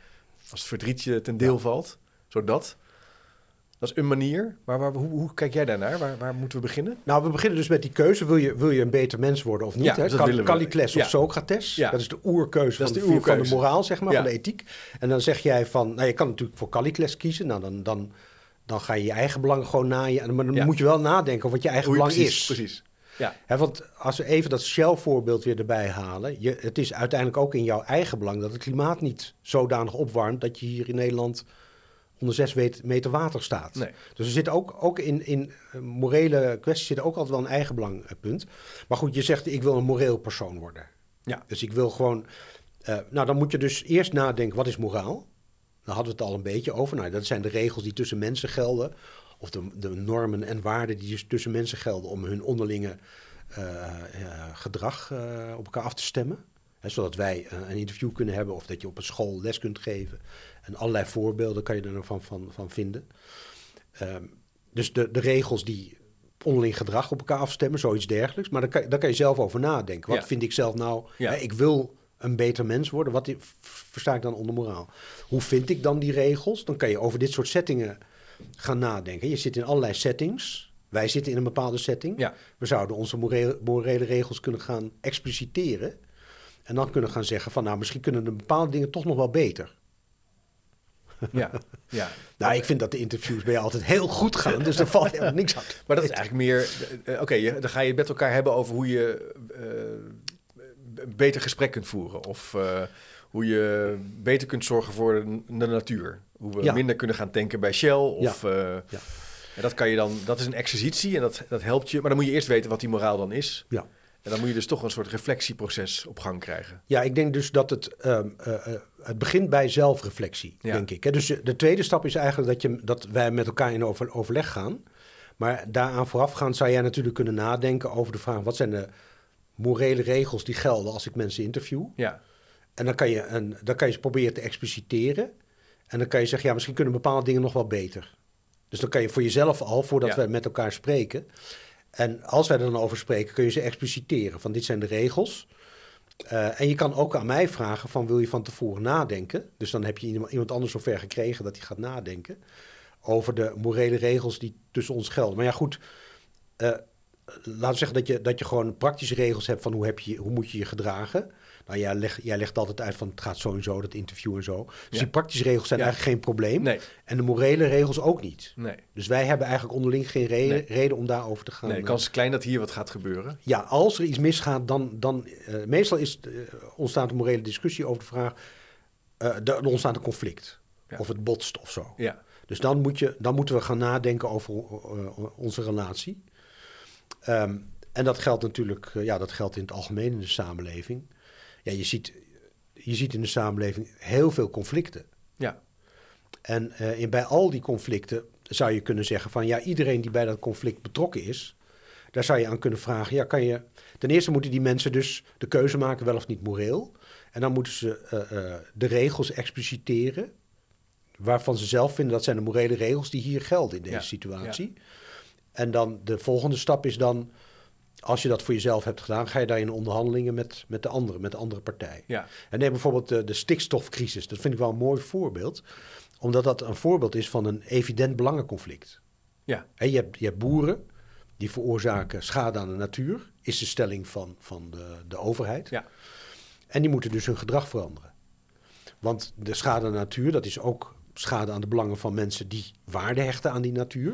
A: als het verdriet je ten deel
B: Ja.
A: valt. Zodat. Dat is een manier. Maar waar, hoe, hoe kijk jij daarnaar? Waar, waar moeten we beginnen?
B: Nou, we beginnen dus met die keuze. Wil je, wil je een beter mens worden of niet?
A: Ja,
B: hè?
A: dat
B: Cal-
A: willen we.
B: Calicles
A: Ja.
B: of Socrates.
A: Ja.
B: Dat is de oerkeuze,
A: Dat
B: van, de, van de moraal, zeg maar, van de ethiek. En dan zeg jij van... Nou, je kan natuurlijk voor Calicles kiezen. Nou, dan, dan, dan ga je je eigen belang gewoon naaien. Maar dan moet je wel nadenken over wat je eigen
A: je-
B: belang
A: precies,
B: is.
A: Precies. Ja,
B: want als we even dat Shell-voorbeeld weer erbij halen... Je, het is uiteindelijk ook in jouw eigen belang... dat het klimaat niet zodanig opwarmt... dat je hier in Nederland onder zes meter water staat.
A: nee.
B: Dus er zit ook, ook in, in eh, morele kwesties zit ook altijd wel een eigen belangpunt. Maar goed, je zegt ik wil een moreel persoon worden.
A: Ja.
B: Dus ik wil gewoon... eh, nou, dan moet je dus eerst nadenken, wat is moraal? Daar hadden we het al een beetje over. Nou, dat zijn de regels die tussen mensen gelden. Of de, de normen en waarden die dus tussen mensen gelden... om hun onderlinge eh, gedrag op elkaar af te stemmen. Hè, zodat wij een interview kunnen hebben... of dat je op een school les kunt geven. En allerlei voorbeelden kan je er van, van, van vinden. Ehm, dus de, de regels die onderling gedrag op elkaar afstemmen, zoiets dergelijks. Maar daar kan, daar kan je zelf over nadenken. Wat
A: Ja.
B: vind ik zelf nou?
A: Ja.
B: Hè, ik wil een beter mens worden. Wat versta ik dan onder moraal? Hoe vind ik dan die regels? Dan kan je over dit soort settingen gaan nadenken. Je zit in allerlei settings. Wij zitten in een bepaalde setting.
A: Ja.
B: We zouden onze morele, morele regels kunnen gaan expliciteren. En dan kunnen gaan zeggen van nou, misschien kunnen de bepaalde dingen toch nog wel beter.
A: Ja. ja.
B: Nou, ik vind dat de interviews bij jou altijd heel goed gaan, dus er valt helemaal niks aan.
A: Maar dat is eigenlijk meer. eh, Oké, je- dan ga je het met elkaar hebben over hoe je eh, een beter gesprek kunt voeren. Of eh, hoe je beter kunt zorgen voor de, de natuur. Hoe we
B: Ja.
A: minder kunnen gaan tanken bij Shell. Of, eh,
B: Ja.
A: en dat kan je dan. Dat is een exercitie en dat, dat helpt je. Maar dan moet je eerst weten wat die moraal dan is.
B: Ja.
A: En dan moet je dus toch een soort reflectieproces op gang krijgen.
B: Ja, ik denk dus dat het, ehm, eh, eh, het begint bij zelfreflectie,
A: Ja.
B: denk ik. Dus de tweede stap is eigenlijk dat, je, dat wij met elkaar in over, overleg gaan. Maar daaraan voorafgaand zou jij natuurlijk kunnen nadenken over de vraag... wat zijn de morele regels die gelden als ik mensen interview?
A: Ja,
B: En dan kan je, een, dan kan je ze proberen te expliciteren. En dan kan je zeggen, ja, misschien kunnen bepaalde dingen nog wel beter. Dus dan kan je voor jezelf al, voordat
A: Ja.
B: we met elkaar spreken... En als wij er dan over spreken, kun je ze expliciteren. Van dit zijn de regels. Eh, en je kan ook aan mij vragen van wil je van tevoren nadenken? Dus dan heb je iemand, anders zover gekregen dat hij gaat nadenken over de morele regels die tussen ons gelden. Maar ja, goed, eh, laten we zeggen dat je, dat je gewoon praktische regels hebt van hoe, heb je, hoe moet je je gedragen. Nou, jij, leg, jij legt altijd uit van het gaat zo en zo, dat interview en zo. Dus
A: Ja.
B: die praktische regels zijn
A: Ja.
B: eigenlijk geen probleem.
A: Nee,
B: En de morele regels ook niet.
A: nee.
B: Dus wij hebben eigenlijk onderling geen reden,
A: Nee.
B: reden om daarover te gaan.
A: nee
B: eh,
A: kans is klein dat hier wat gaat gebeuren.
B: Ja, als er iets misgaat, dan... dan eh, meestal is, eh, ontstaat een morele discussie over de vraag... er ontstaat een conflict.
A: Ja.
B: Of het botst of zo.
A: Ja,
B: Dus dan, moet je, dan moeten we gaan nadenken over onze relatie. Ehm, en dat geldt natuurlijk, ja, dat geldt in het algemeen in de samenleving. Ja, je ziet, je ziet in de samenleving heel veel conflicten.
A: ja,
B: En eh, in, bij al die conflicten zou je kunnen zeggen van ja, iedereen die bij dat conflict betrokken is, daar zou je aan kunnen vragen, ja, kan je. Ten eerste moeten die mensen dus de keuze maken, wel of niet moreel. En dan moeten ze eh, eh, de regels expliciteren, waarvan ze zelf vinden dat zijn de morele regels die hier gelden in deze
A: Ja,
B: situatie. En dan de volgende stap is dan, als je dat voor jezelf hebt gedaan, ga je daar in onderhandelingen met, met de andere, met de andere partij.
A: ja,
B: En neem bijvoorbeeld de, de stikstofcrisis. Dat vind ik wel een mooi voorbeeld. Omdat dat een voorbeeld is van een evident belangenconflict.
A: ja,
B: je, hebt, je hebt boeren die veroorzaken schade aan de natuur. Is de stelling van, van de, de overheid.
A: ja,
B: En die moeten dus hun gedrag veranderen. Want de schade aan de natuur, dat is ook schade aan de belangen van mensen die waarde hechten aan die natuur.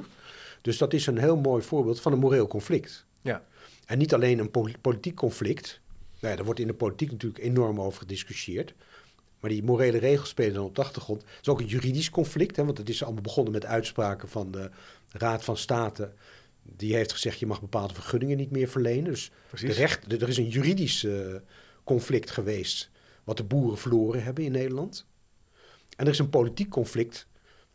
B: Dus dat is een heel mooi voorbeeld van een moreel conflict.
A: ja,
B: En niet alleen een poli- politiek conflict. Nou ja, daar wordt in de politiek natuurlijk enorm over gediscussieerd. Maar die morele regels spelen dan op de achtergrond. Het is ook een juridisch conflict, hè, want het is allemaal begonnen met uitspraken van de Raad van State. Die heeft gezegd, je mag bepaalde vergunningen niet meer verlenen. Dus de recht, er is een juridisch eh, conflict geweest, wat de boeren verloren hebben in Nederland. En er is een politiek conflict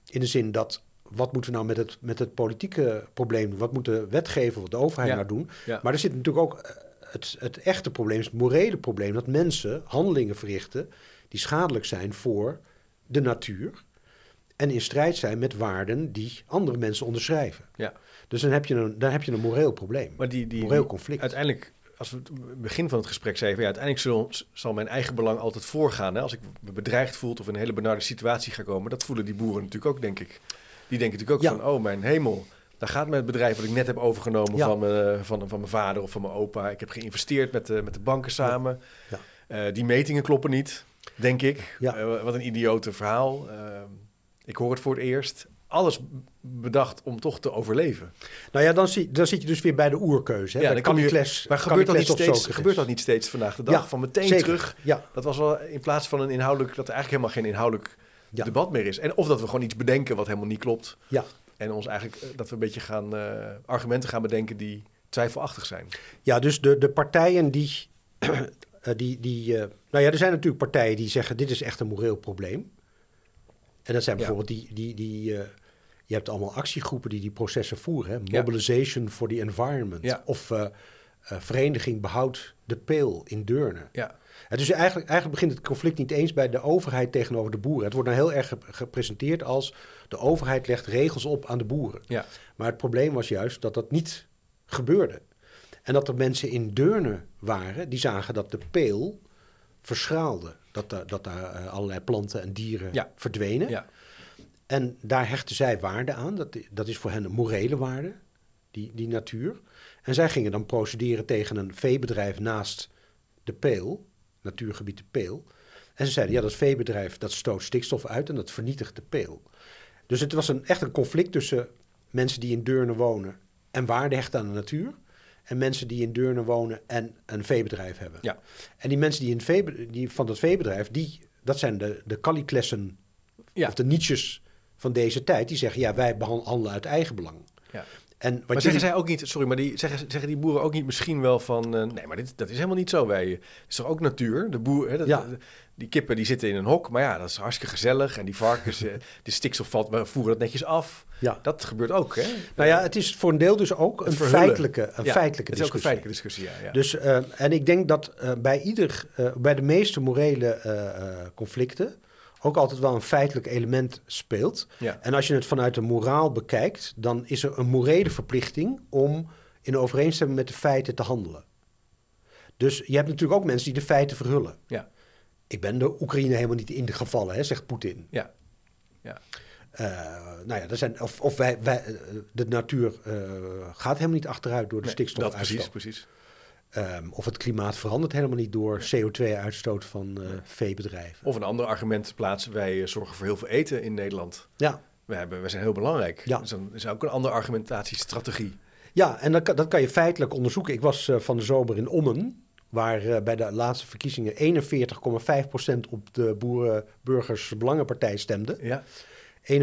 B: in de zin dat, wat moeten we nou met het, met het politieke probleem doen? Wat moet de wetgever of de overheid
A: Ja.
B: nou doen?
A: Ja.
B: Maar er zit natuurlijk ook eh, het, het echte probleem, het morele probleem, dat mensen handelingen verrichten die schadelijk zijn voor de natuur en in strijd zijn met waarden die andere mensen onderschrijven.
A: ja.
B: Dus dan heb je een, dan heb je een moreel probleem,
A: Maar die, die,
B: moreel
A: die-
B: conflict.
A: uiteindelijk, als we het begin van het gesprek zeiden, ja, uiteindelijk zal, zal mijn eigen belang altijd voorgaan. Hè? Als ik me bedreigd voel of in een hele benarde situatie ga komen, dat voelen die boeren natuurlijk ook, denk ik. Die denken natuurlijk ook van, oh mijn hemel, daar gaat met het bedrijf wat ik net heb overgenomen van, mijn, van, van mijn vader of van mijn opa. Ik heb geïnvesteerd met de, met de banken samen.
B: Ja.
A: Eh, die metingen kloppen niet, denk ik.
B: Ja.
A: Eh, wat een idiote verhaal. Eh, ik hoor het voor het eerst. Alles bedacht om toch te overleven.
B: Nou ja, dan, zie, dan zit je dus weer bij de oerkeuze. Hè?
A: Ja, dan kom je-
B: Callicles-
A: Maar gebeurt dat, niet steeds, gebeurt dat niet steeds vandaag de dag?
B: Ja,
A: van meteen
B: Zeker.
A: terug.
B: Ja,
A: Dat was wel in plaats van een inhoudelijk, dat er eigenlijk helemaal geen inhoudelijk
B: Ja.
A: debat meer is. En of dat we gewoon iets bedenken wat helemaal niet klopt.
B: ja.
A: En ons eigenlijk, eh, dat we een beetje gaan, eh, argumenten gaan bedenken die twijfelachtig zijn.
B: Ja, dus de, de partijen die. eh, die, die nou ja, er zijn natuurlijk partijen die zeggen: dit is echt een moreel probleem. En dat zijn
A: Ja.
B: bijvoorbeeld die. die, die je hebt allemaal actiegroepen die die processen voeren. Hè?
A: Ja.
B: Mobilization for the Environment.
A: Ja.
B: Of Vereniging Behoud de Peel in Deurne.
A: Ja,
B: Het dus eigenlijk, eigenlijk begint het conflict niet eens bij de overheid tegenover de boeren. Het wordt dan heel erg ge- gepresenteerd als de overheid legt regels op aan de boeren.
A: ja,
B: Maar het probleem was juist dat dat niet gebeurde. En dat er mensen in Deurne waren die zagen dat de peel verschraalde. Dat, daar- dat daar eh, allerlei planten en dieren
A: Ja.
B: verdwenen.
A: ja,
B: En daar hechten zij waarde aan. Dat, dat is voor hen een morele waarde, die, die natuur. En zij gingen dan procederen tegen een veebedrijf naast de peel, natuurgebied de peel. En ze zeiden, ja, dat veebedrijf dat stoot stikstof uit en dat vernietigt de peel. Dus het was een, echt een conflict tussen mensen die in Deurne wonen en waarde hechten aan de natuur. En mensen die in Deurne wonen en een veebedrijf hebben.
A: Ja.
B: En die mensen die, in vee, die van dat veebedrijf, die, dat zijn de, de Calliclessen
A: ja.
B: of de Nietzsches van deze tijd, die zeggen, ja, wij handelen uit eigen belang.
A: ja.
B: En wat
A: Maar
B: jullie-
A: zeggen zij ook niet, sorry, maar die, zeggen, zeggen die boeren ook niet misschien wel van, eh, nee, maar dit, dat is helemaal niet zo. Wij, het is toch ook natuur? De boer, hè, dat,
B: Ja.
A: die kippen die zitten in een hok, maar ja, dat is hartstikke gezellig. En die varkens, eh, de stikstof valt, we voeren dat netjes af.
B: Ja.
A: Dat gebeurt ook, hè?
B: Nou ja, het is voor een deel dus ook een feitelijke, een
A: Ja,
B: feitelijke
A: het is ook een
B: discussie.
A: feitelijke discussie, ja. ja.
B: Dus, eh, en ik denk dat bij ieder, bij de meeste morele conflicten ook altijd wel een feitelijk element speelt.
A: ja.
B: En als je het vanuit de moraal bekijkt, dan is er een morele verplichting om in overeenstemming met de feiten te handelen. Dus je hebt natuurlijk ook mensen die de feiten verhullen.
A: Ja.
B: Ik ben de Oekraïne helemaal niet in de gevallen, hè, zegt Poetin.
A: Ja. Ja.
B: Eh, nou ja, er zijn, of, of wij, wij, eh, de natuur eh, gaat helemaal niet achteruit door de
A: Nee,
B: stikstof
A: dat precies, precies.
B: Ehm, of het klimaat verandert helemaal niet door CO2-uitstoot van uh, veebedrijven.
A: Of een ander argument plaatsen. Wij zorgen voor heel veel eten in Nederland.
B: Ja.
A: We, hebben, we zijn heel belangrijk. Ja. Dus dan is ook een andere argumentatiestrategie.
B: Ja, en dat, dat kan je feitelijk onderzoeken. Ik was van de zomer in Ommen waar uh, bij de laatste verkiezingen 41,5% op de Boerenburgers stemde.
A: Ja.
B: 41,5%.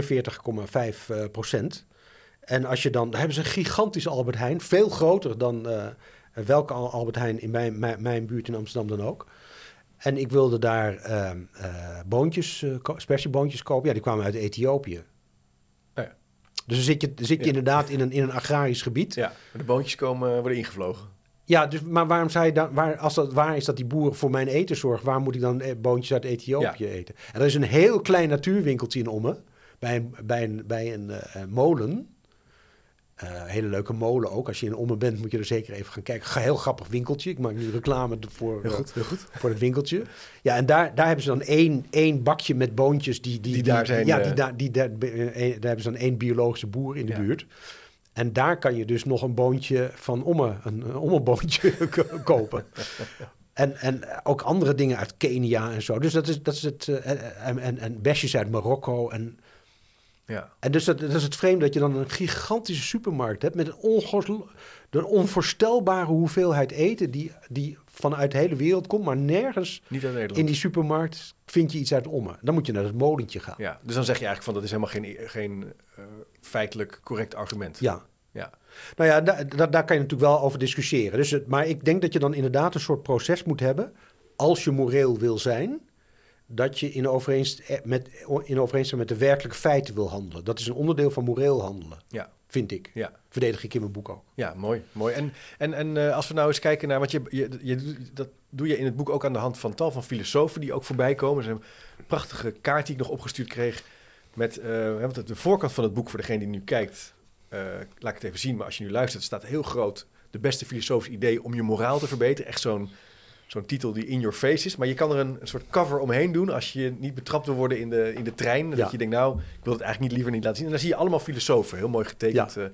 B: En als je dan, daar hebben ze een gigantische Albert Heijn, veel groter dan welke Albert Heijn in mijn, mijn, mijn, buurt in Amsterdam dan ook. En ik wilde daar uh, uh, boontjes, spersieboontjes kopen. Ja, die kwamen uit Ethiopië.
A: Oh ja.
B: Dus dan zit je, dan zit je inderdaad in een, in een agrarisch gebied.
A: Ja, de boontjes komen, worden ingevlogen.
B: Ja, dus, maar waarom zei je dan, waar, als dat waar is dat die boer voor mijn eten zorgt, waar moet ik dan eh, boontjes uit Ethiopië eten? En er is een heel klein natuurwinkeltje in Ommen, bij een, bij een, bij een uh, molen. Uh, hele leuke molen ook. Als je in Ommen bent, moet je er zeker even gaan kijken. Heel grappig winkeltje. Ik maak nu reclame voor,
A: heel goed, heel goed.
B: voor het winkeltje. Ja, en daar, daar hebben ze dan één, één bakje met boontjes die, die,
A: die, daar zijn.
B: Ja, die, daar, die, daar, daar hebben ze dan één biologische boer in de ja. buurt. En daar kan je dus nog een boontje van omme, een ommeboontje kopen. En, en ook andere dingen uit Kenia en zo. Dus dat is, dat is het. en, en, en besjes uit Marokko. En,
A: ja.
B: en dus dat, dat is het vreemde dat je dan een gigantische supermarkt hebt met een, een onvoorstelbare hoeveelheid eten die, die vanuit de hele wereld komt, maar nergens in die supermarkt vind je iets uit Ommen. Dan moet je naar het molentje gaan.
A: Ja, dus dan zeg je eigenlijk van dat is helemaal geen, geen uh, feitelijk correct argument.
B: Ja.
A: Ja.
B: Nou ja, daar, daar kan je natuurlijk wel over discussiëren. Dus het, maar ik denk dat je dan inderdaad een soort proces moet hebben, als je moreel wil zijn, dat je in overeenstemming met, in overeenstemming met de werkelijke feiten wil handelen. Dat is een onderdeel van moreel handelen.
A: Ja.
B: Vind ik.
A: Ja.
B: Verdedig ik in mijn boek ook.
A: Ja, mooi. mooi. En, en, en uh, als we nou eens kijken naar. Want je, je, je, dat doe je in het boek ook aan de hand van tal van filosofen die ook voorbij komen. Er is een prachtige kaart die ik nog opgestuurd kreeg. Met uh, de voorkant van het boek, voor degene die nu kijkt, uh, laat ik het even zien. Maar als je nu luistert, staat heel groot. De beste filosofische idee om je moraal te verbeteren. Echt zo'n zo'n titel die in your face is. Maar je kan er een, een, soort cover omheen doen als je niet betrapt wil worden in de, in de trein. Dat je denkt, nou, ik wil het eigenlijk niet liever niet laten zien. En dan zie je allemaal filosofen, heel mooi getekend ja. uh,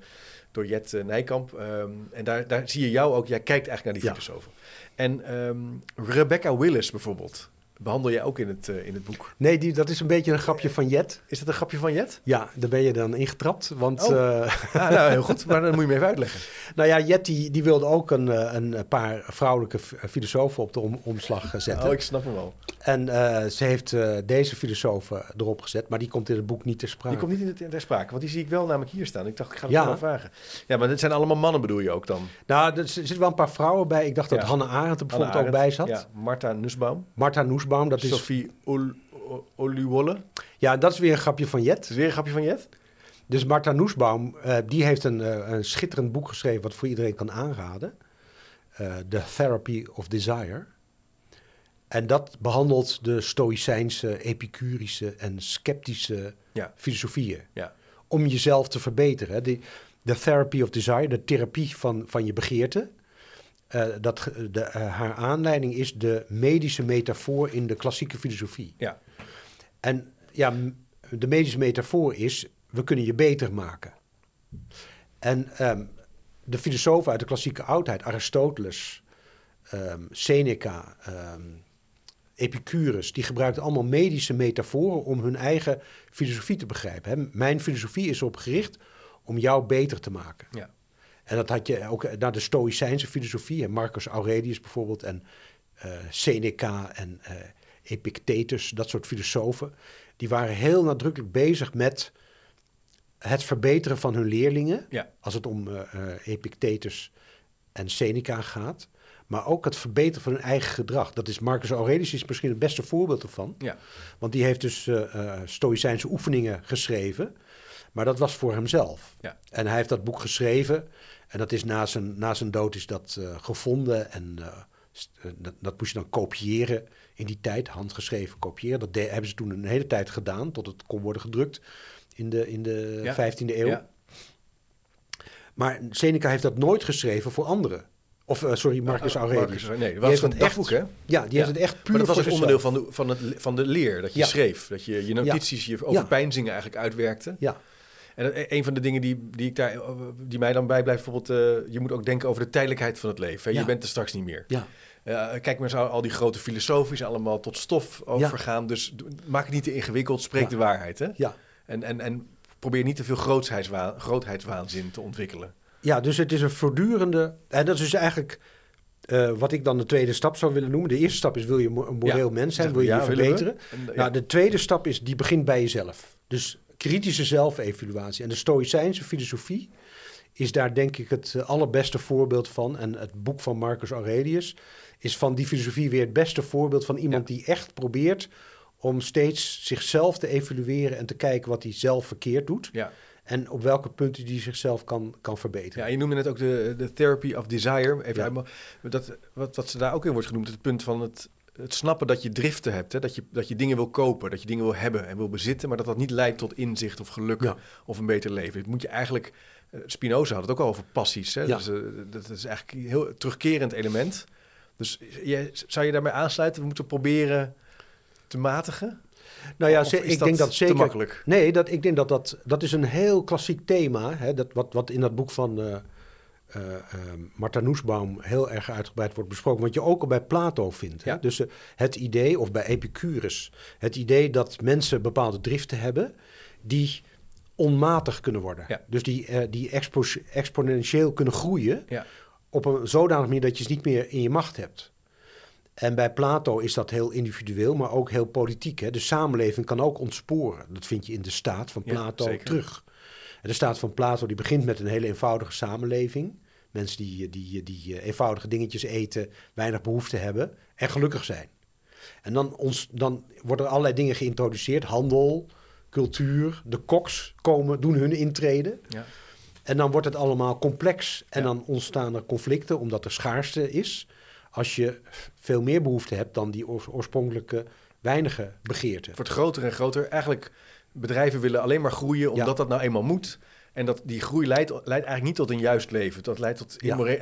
A: door Jet uh, Nijkamp. Um, en daar, daar zie je jou ook, jij kijkt eigenlijk naar die ja. filosofen. En um, Rebecca Willis bijvoorbeeld, behandel jij ook in het, uh, in het boek.
B: Nee, die, dat is een beetje een grapje van Jet.
A: Is dat een grapje van Jet?
B: Ja, daar ben je dan ingetrapt. Want,
A: oh. uh, ja, nou, heel goed, maar dan moet je me even uitleggen.
B: nou ja, Jet die, die wilde ook een, een paar vrouwelijke filosofen op de om, omslag zetten.
A: Oh, ik snap hem wel.
B: En uh, ze heeft deze filosofen erop gezet, maar die komt in het boek niet ter sprake.
A: Die komt niet ter sprake, want die zie ik wel namelijk hier staan. Ik dacht, ik ga het ja. wel vragen. Ja, maar dit zijn allemaal mannen bedoel je ook dan?
B: Nou, er zitten wel een paar vrouwen bij. Ik dacht dat ja. Hannah Arendt er bijvoorbeeld Arendt, ook bij zat.
A: Ja, Marta Nussbaum.
B: Marta Nussbaum, dat is...
A: Sophie Ol Oluwolle.
B: Ja, dat is weer een grapje van Jet. Dat
A: is weer een grapje van Jet?
B: Dus Marta Nussbaum, uh, die heeft een, uh, een, schitterend boek geschreven... wat voor iedereen kan aanraden. Uh, The Therapy of Desire. En dat behandelt de stoïcijnse, epicurische en sceptische
A: ja.
B: filosofieën.
A: Ja.
B: Om jezelf te verbeteren. De, the Therapy of Desire, de therapie van, van je begeerte... Uh, dat de, uh, haar aanleiding is de medische metafoor in de klassieke filosofie.
A: Ja.
B: En ja, de medische metafoor is, we kunnen je beter maken. En um, de filosofen uit de klassieke oudheid, Aristoteles, um, Seneca, um, Epicurus, die gebruikten allemaal medische metaforen om hun eigen filosofie te begrijpen. Hè? Mijn filosofie is erop gericht om jou beter te maken.
A: Ja.
B: En dat had je ook naar de Stoïcijnse filosofie. Marcus Aurelius bijvoorbeeld en uh, Seneca en uh, Epictetus, dat soort filosofen. Die waren heel nadrukkelijk bezig met het verbeteren van hun leerlingen.
A: Ja.
B: Als het om uh, Epictetus en Seneca gaat. Maar ook het verbeteren van hun eigen gedrag. Dat is Marcus Aurelius is misschien het beste voorbeeld ervan.
A: Ja.
B: Want die heeft dus Stoïcijnse oefeningen geschreven. Maar dat was voor hemzelf.
A: Ja.
B: En hij heeft dat boek geschreven. En dat is na zijn, na zijn dood is dat uh, gevonden. En uh, dat, dat, moest je dan kopiëren in die tijd. Handgeschreven kopiëren. Dat de, hebben ze toen een hele tijd gedaan. Tot het kon worden gedrukt in de, in de
A: ja.
B: 15e eeuw.
A: Ja.
B: Maar Seneca heeft dat nooit geschreven voor anderen. Of uh, sorry, Marcus Aurelius.
A: Marcus, nee, dat was een dagboek, hè?
B: Ja, die heeft het echt puur
A: Maar dat was een onderdeel van de, van, het, van de leer, dat je
B: Ja.
A: schreef. Dat je je notities, je overpeinzingen eigenlijk uitwerkte.
B: Ja.
A: En eh, een van de dingen die, die, ik daar, die mij dan bijblijft, bijvoorbeeld, uh, je moet ook denken over de tijdelijkheid van het leven. Hè? Je bent er straks niet meer.
B: Ja.
A: Uh, kijk maar, zo al die grote filosofisch allemaal tot stof overgaan. Dus maak het niet te ingewikkeld, spreek de waarheid. Hè?
B: Ja.
A: En, en, en probeer niet te veel grootheidswaan, grootheidswaanzin te ontwikkelen.
B: Ja, dus het is een voortdurende. En dat is dus eigenlijk uh, wat ik dan de tweede stap zou willen noemen. De eerste stap is: wil je een moreel mens zijn? Wil je je verbeteren? En, nou, de tweede stap is: die begint bij jezelf. Dus kritische zelfevaluatie. En de Stoïcijnse filosofie is daar denk ik het eh, allerbeste voorbeeld van. En het boek van Marcus Aurelius is van die filosofie weer het beste voorbeeld van iemand die echt probeert om steeds zichzelf te evalueren en te kijken wat hij zelf verkeerd doet.
A: Ja.
B: En op welke punten die zichzelf kan, kan verbeteren.
A: Ja, je noemde net ook de, de therapy of desire. Even ja. dat, wat, wat ze daar ook in wordt genoemd, het punt van het, het snappen dat je driften hebt. Hè? Dat, je, dat je dingen wil kopen, dat je dingen wil hebben en wil bezitten, maar dat dat niet leidt tot inzicht of geluk of een beter leven. Het moet je eigenlijk, uh, Spinoza had het ook al over passies. Hè? Ja. Dus, uh, dat is eigenlijk een heel terugkerend element. Dus je, zou je daarmee aansluiten? We moeten proberen te matigen?
B: Nou ja, ik denk dat zeker. makkelijk? Nee, dat, ik denk dat dat, dat is een heel klassiek thema. Hè, dat, wat, wat in dat boek van uh, uh, Martha Nussbaum heel erg uitgebreid wordt besproken. Wat je ook al bij Plato vindt. Hè? Dus het idee, of bij Epicurus, het idee dat mensen bepaalde driften hebben die onmatig kunnen worden.
A: Ja.
B: Dus die, die expo exponentieel kunnen groeien.
A: Ja.
B: Op een zodanig manier dat je ze niet meer in je macht hebt. En bij Plato is dat heel individueel, maar ook heel politiek. Hè? De samenleving kan ook ontsporen. Dat vind je in de staat van Plato terug. En de staat van Plato die begint met een hele eenvoudige samenleving. Mensen die, die, die eenvoudige dingetjes eten, weinig behoefte hebben en gelukkig zijn. En dan, ons, dan worden er allerlei dingen geïntroduceerd. Handel, cultuur, de koks komen, doen hun intrede.
A: Ja.
B: En dan wordt het allemaal complex. En dan ontstaan er conflicten omdat er schaarste is als je veel meer behoefte hebt dan die oorspronkelijke weinige begeerte.
A: Het wordt groter en groter. Eigenlijk, bedrijven willen alleen maar groeien omdat dat nou eenmaal moet. En dat die groei leidt, leidt eigenlijk niet tot een juist leven. Dat leidt tot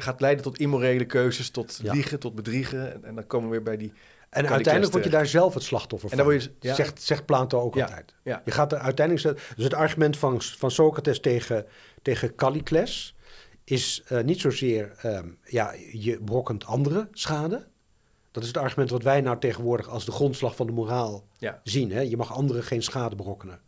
A: gaat leiden tot immorele keuzes, tot liegen, tot bedriegen. En, en, dan komen we weer bij die.
B: En uiteindelijk word je daar zelf het slachtoffer van. En dan word je, zegt, zegt Plato ook altijd.
A: Je
B: gaat er uiteindelijk. Dus het argument van, van Socrates tegen, tegen Callicles is uh, niet zozeer, um, ja, je brokkent anderen schade. Dat is het argument wat wij nou tegenwoordig als de grondslag van de moraal
A: ja.
B: zien. Hè? Je mag anderen geen schade berokkenen.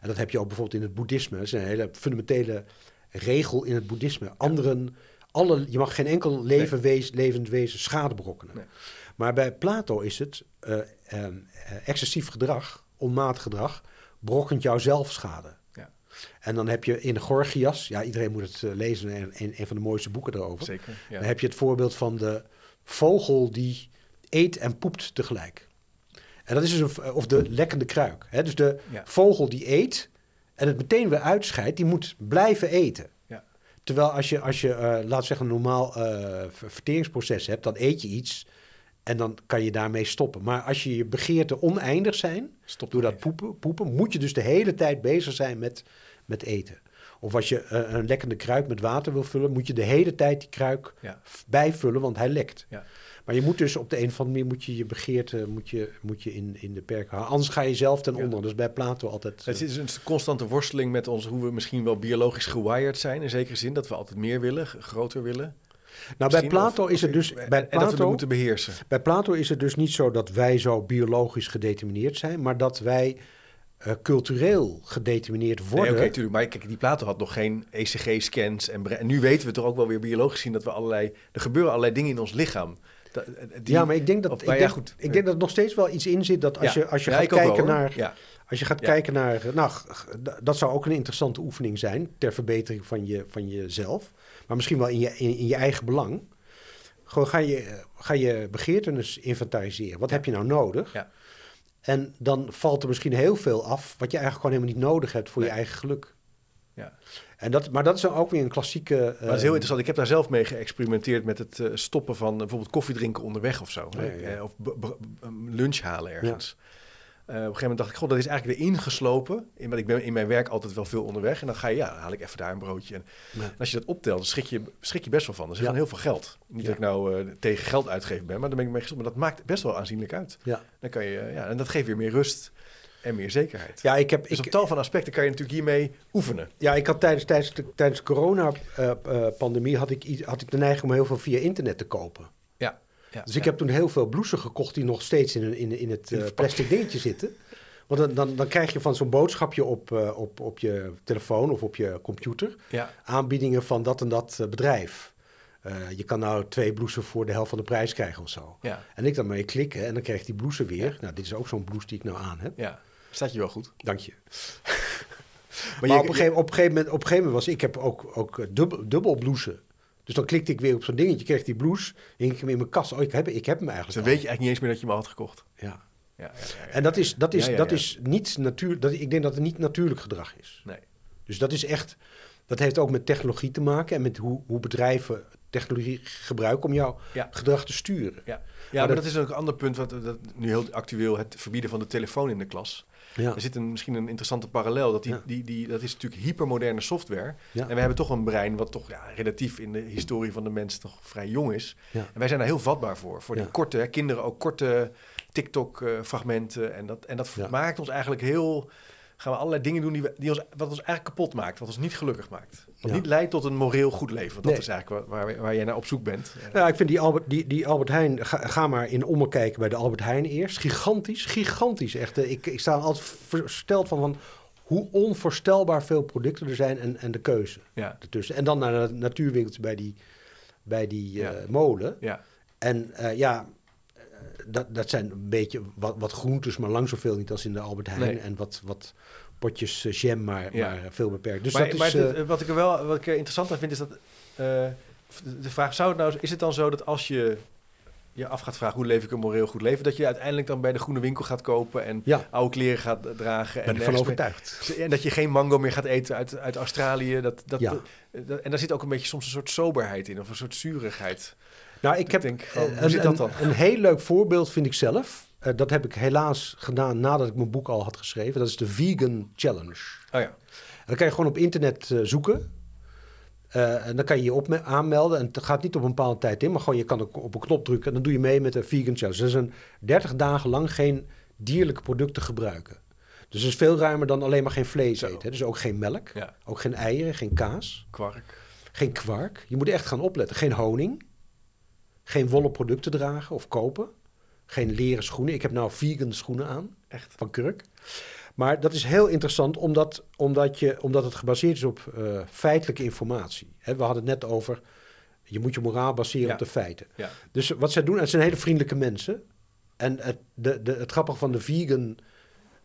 B: En dat heb je ook bijvoorbeeld in het boeddhisme. Dat is een hele fundamentele regel in het boeddhisme. Anderen, alle, je mag geen enkel leven nee. wees, levend wezen schade berokkenen.
A: Nee.
B: Maar bij Plato is het uh, uh, excessief gedrag, onmatig gedrag, brokkent jou zelf schade. En dan heb je in Gorgias, ja, iedereen moet het uh, lezen, een, een, van de mooiste boeken erover.
A: Zeker. Ja.
B: Dan heb je het voorbeeld van de vogel die eet en poept tegelijk. En dat is dus een, of de lekkende kruik. Hè? Dus de
A: ja.
B: vogel die eet en het meteen weer uitscheidt, die moet blijven eten.
A: Ja.
B: Terwijl als je, als je uh, laat zeggen, een normaal uh, verteringsproces hebt, dan eet je iets en dan kan je daarmee stoppen. Maar als je je begeerten oneindig zijn,
A: Stop
B: door dat poepen, poepen, moet je dus de hele tijd bezig zijn met, met eten. Of als je uh, een lekkende kruik met water wil vullen, moet je de hele tijd die kruik
A: ja.
B: bijvullen, want hij lekt.
A: Ja.
B: Maar je moet dus op de een of andere manier moet je je begeerte moet je, moet je in, in de perken houden. Anders ga je zelf ten onder. Dus bij Plato altijd.
A: Het is een constante worsteling met ons, hoe we misschien wel biologisch gewired zijn. In zekere zin dat we altijd meer willen, groter willen.
B: Nou, bij Plato is het dus. Bij
A: en
B: Plato,
A: dat we moeten beheersen.
B: Bij Plato is het dus niet zo dat wij zo biologisch gedetermineerd zijn, maar dat wij uh, cultureel gedetermineerd worden.
A: Nee, Oké, okay, tuurlijk. Maar kijk, die Plato had nog geen ECG-scans. En, en, nu weten we toch ook wel weer biologisch zien dat we allerlei. Er gebeuren allerlei dingen in ons lichaam.
B: Die, ja, maar ik denk dat, ik, denk, ja, goed, ik denk dat er nog steeds wel iets in zit dat als
A: ja,
B: je, als je gaat kijken
A: wel,
B: naar. Als je gaat kijken naar. Nou, dat zou ook een interessante oefening zijn ter verbetering van, je, van jezelf. Maar misschien wel in je, in, in je eigen belang. Gewoon ga je, ga je begeertenis inventariseren. Wat heb je nou nodig?
A: Ja.
B: En dan valt er misschien heel veel af wat je eigenlijk gewoon helemaal niet nodig hebt voor
A: nee.
B: je eigen geluk.
A: Ja.
B: En dat, maar dat is dan ook weer een klassieke. Uh,
A: maar dat is heel interessant. Ik heb daar zelf mee geëxperimenteerd met het uh, stoppen van uh, bijvoorbeeld koffie drinken onderweg of zo.
B: Ja, ja.
A: of lunch halen ergens. Uh, op een gegeven moment dacht ik, god, dat is eigenlijk weer ingeslopen. In, want ik ben in mijn werk altijd wel veel onderweg. En dan ga je, ja, dan haal ik even daar een broodje. En,
B: ja.
A: en als je dat optelt, dan schrik je, schrik je best wel van. Dat is gewoon heel veel geld. Niet
B: Ja.
A: dat ik nou uh, tegen geld uitgeven ben, maar dan ben ik mee gestopt. Maar dat maakt best wel aanzienlijk uit.
B: Ja.
A: Dan kan je, ja, en dat geeft weer meer rust. en meer zekerheid.
B: Ja, ik heb...
A: Dus
B: ik,
A: op tal van aspecten kan je natuurlijk hiermee oefenen.
B: Ja, ik had tijdens, tijdens de, tijdens de corona-pandemie had, ik, had ik de neiging om heel veel via internet te kopen.
A: Ja.
B: Dus ik heb toen heel veel blouses gekocht die nog steeds in, in, in het eh, plastic dingetje zitten. Want dan, dan, dan krijg je van zo'n boodschapje op, eh, op, op je telefoon of op je computer aanbiedingen van dat en dat eh, bedrijf. Je kan nou twee blouses voor de helft van de prijs krijgen of zo.
A: ja,
B: En ik dan mee klikken en dan krijg je die blouse weer. Nou, dit is ook zo'n blouse die ik nou aan heb.
A: ja. Staat je wel goed.
B: Dank je.
A: Maar,
B: Maar,
A: je,
B: op, een gegeven, op, een gegeven moment, op een gegeven moment was ik heb ook, ook dubbel, dubbel blouse. Dus dan klikte ik weer op zo'n dingetje, kreeg die blouse, hing ik hem in mijn kast. Oh, ik heb, ik heb hem
A: dus
B: eigenlijk
A: dan
B: al.
A: weet je eigenlijk niet eens meer dat je hem al had gekocht.
B: Ja.
A: Ja, ja.
B: En dat is, dat is, dat is niet natuurlijk. Dat, ik denk dat het niet natuurlijk gedrag is.
A: Nee.
B: Dus dat is echt. Dat heeft ook met technologie te maken en met hoe, hoe bedrijven technologie gebruiken om jouw
A: Ja.
B: gedrag te sturen.
A: Ja, ja maar,
B: dat-
A: dat is ook een ander punt, wat dat, nu heel actueel, het verbieden van de telefoon in de klas.
B: Ja.
A: Er zit een, misschien een interessante parallel, dat, die,
B: Ja.
A: die, die, dat is natuurlijk hypermoderne software.
B: Ja.
A: En we hebben toch een brein wat toch ja, relatief in de historie van de mens toch vrij jong is. En wij zijn daar heel vatbaar voor. Voor die korte, hè, kinderen ook korte TikTok-fragmenten. en dat, en dat maakt ons eigenlijk heel... Gaan we allerlei dingen doen die, we, die ons, wat ons eigenlijk kapot maakt. Wat ons niet gelukkig maakt. Wat
B: Ja.
A: niet leidt tot een moreel goed leven. Dat
B: Nee.
A: is eigenlijk waar, waar, waar jij naar op zoek bent.
B: Ja, ik vind die Albert, die, die Albert Heijn, ga, ga maar in Ommer kijken bij de Albert Heijn eerst. Gigantisch, gigantisch. Echt, eh, ik, ik sta altijd versteld van, van hoe onvoorstelbaar veel producten er zijn en, en de keuze
A: Ja,
B: ertussen. En dan naar de natuurwinkeltje bij die, bij die
A: Ja.
B: eh, molen.
A: ja,
B: En eh, ja, dat, dat zijn een beetje wat, wat groentes, maar lang zoveel niet als in de Albert Heijn.
A: Nee.
B: En wat, wat potjes eh, jam, maar,
A: Ja.
B: maar veel beperkt. Dus
A: maar,
B: dat
A: maar
B: is... eh,
A: wat ik er wel wat ik er interessant aan vind is dat eh, de vraag zou het nou is het dan zo dat als je je af gaat vragen hoe leef ik een moreel goed leven dat je uiteindelijk dan bij de groene winkel gaat kopen en
B: ja,
A: oude kleren gaat dragen
B: ben
A: en
B: ik van
A: nergens meer-
B: overtuigd.
A: en dat je geen mango meer gaat eten uit, uit Australië dat, dat,
B: Ja.
A: dat- en daar zit ook een beetje soms een soort soberheid in of een soort zurigheid
B: Nou, ik heb
A: denk
B: eh,
A: hoe
B: een,
A: zit dat
B: een-
A: dan?
B: Een, heel leuk voorbeeld vind ik zelf. Eh, dat heb ik helaas gedaan nadat ik mijn boek al had geschreven. Dat is de Vegan Challenge.
A: oh ja
B: En dan kan je gewoon op internet eh, zoeken. Eh, en dan kan je je op aanmelden. En het gaat niet op een bepaalde tijd in, maar gewoon je kan ook op een knop drukken. En dan doe je mee met de Vegan Challenge. Dat is een 30 dagen lang geen dierlijke producten gebruiken. Dus dat is veel ruimer dan alleen maar geen vlees
A: Zo.
B: eten. hè. Dus ook geen melk,
A: ja
B: ook geen eieren, geen kaas.
A: kwark
B: Geen kwark. Je moet echt gaan opletten. Geen honing. Geen wollen producten dragen of kopen. Geen leren schoenen. Ik heb nou vegan schoenen aan
A: echt
B: van Kurk. Maar dat is heel interessant omdat, omdat, je, omdat het gebaseerd is op eh, feitelijke informatie. We hadden het net over, je moet je moraal baseren
A: Ja.
B: op de feiten.
A: ja
B: Dus wat zij doen, het zijn hele vriendelijke mensen. En het, de, de, het grappige van de vegan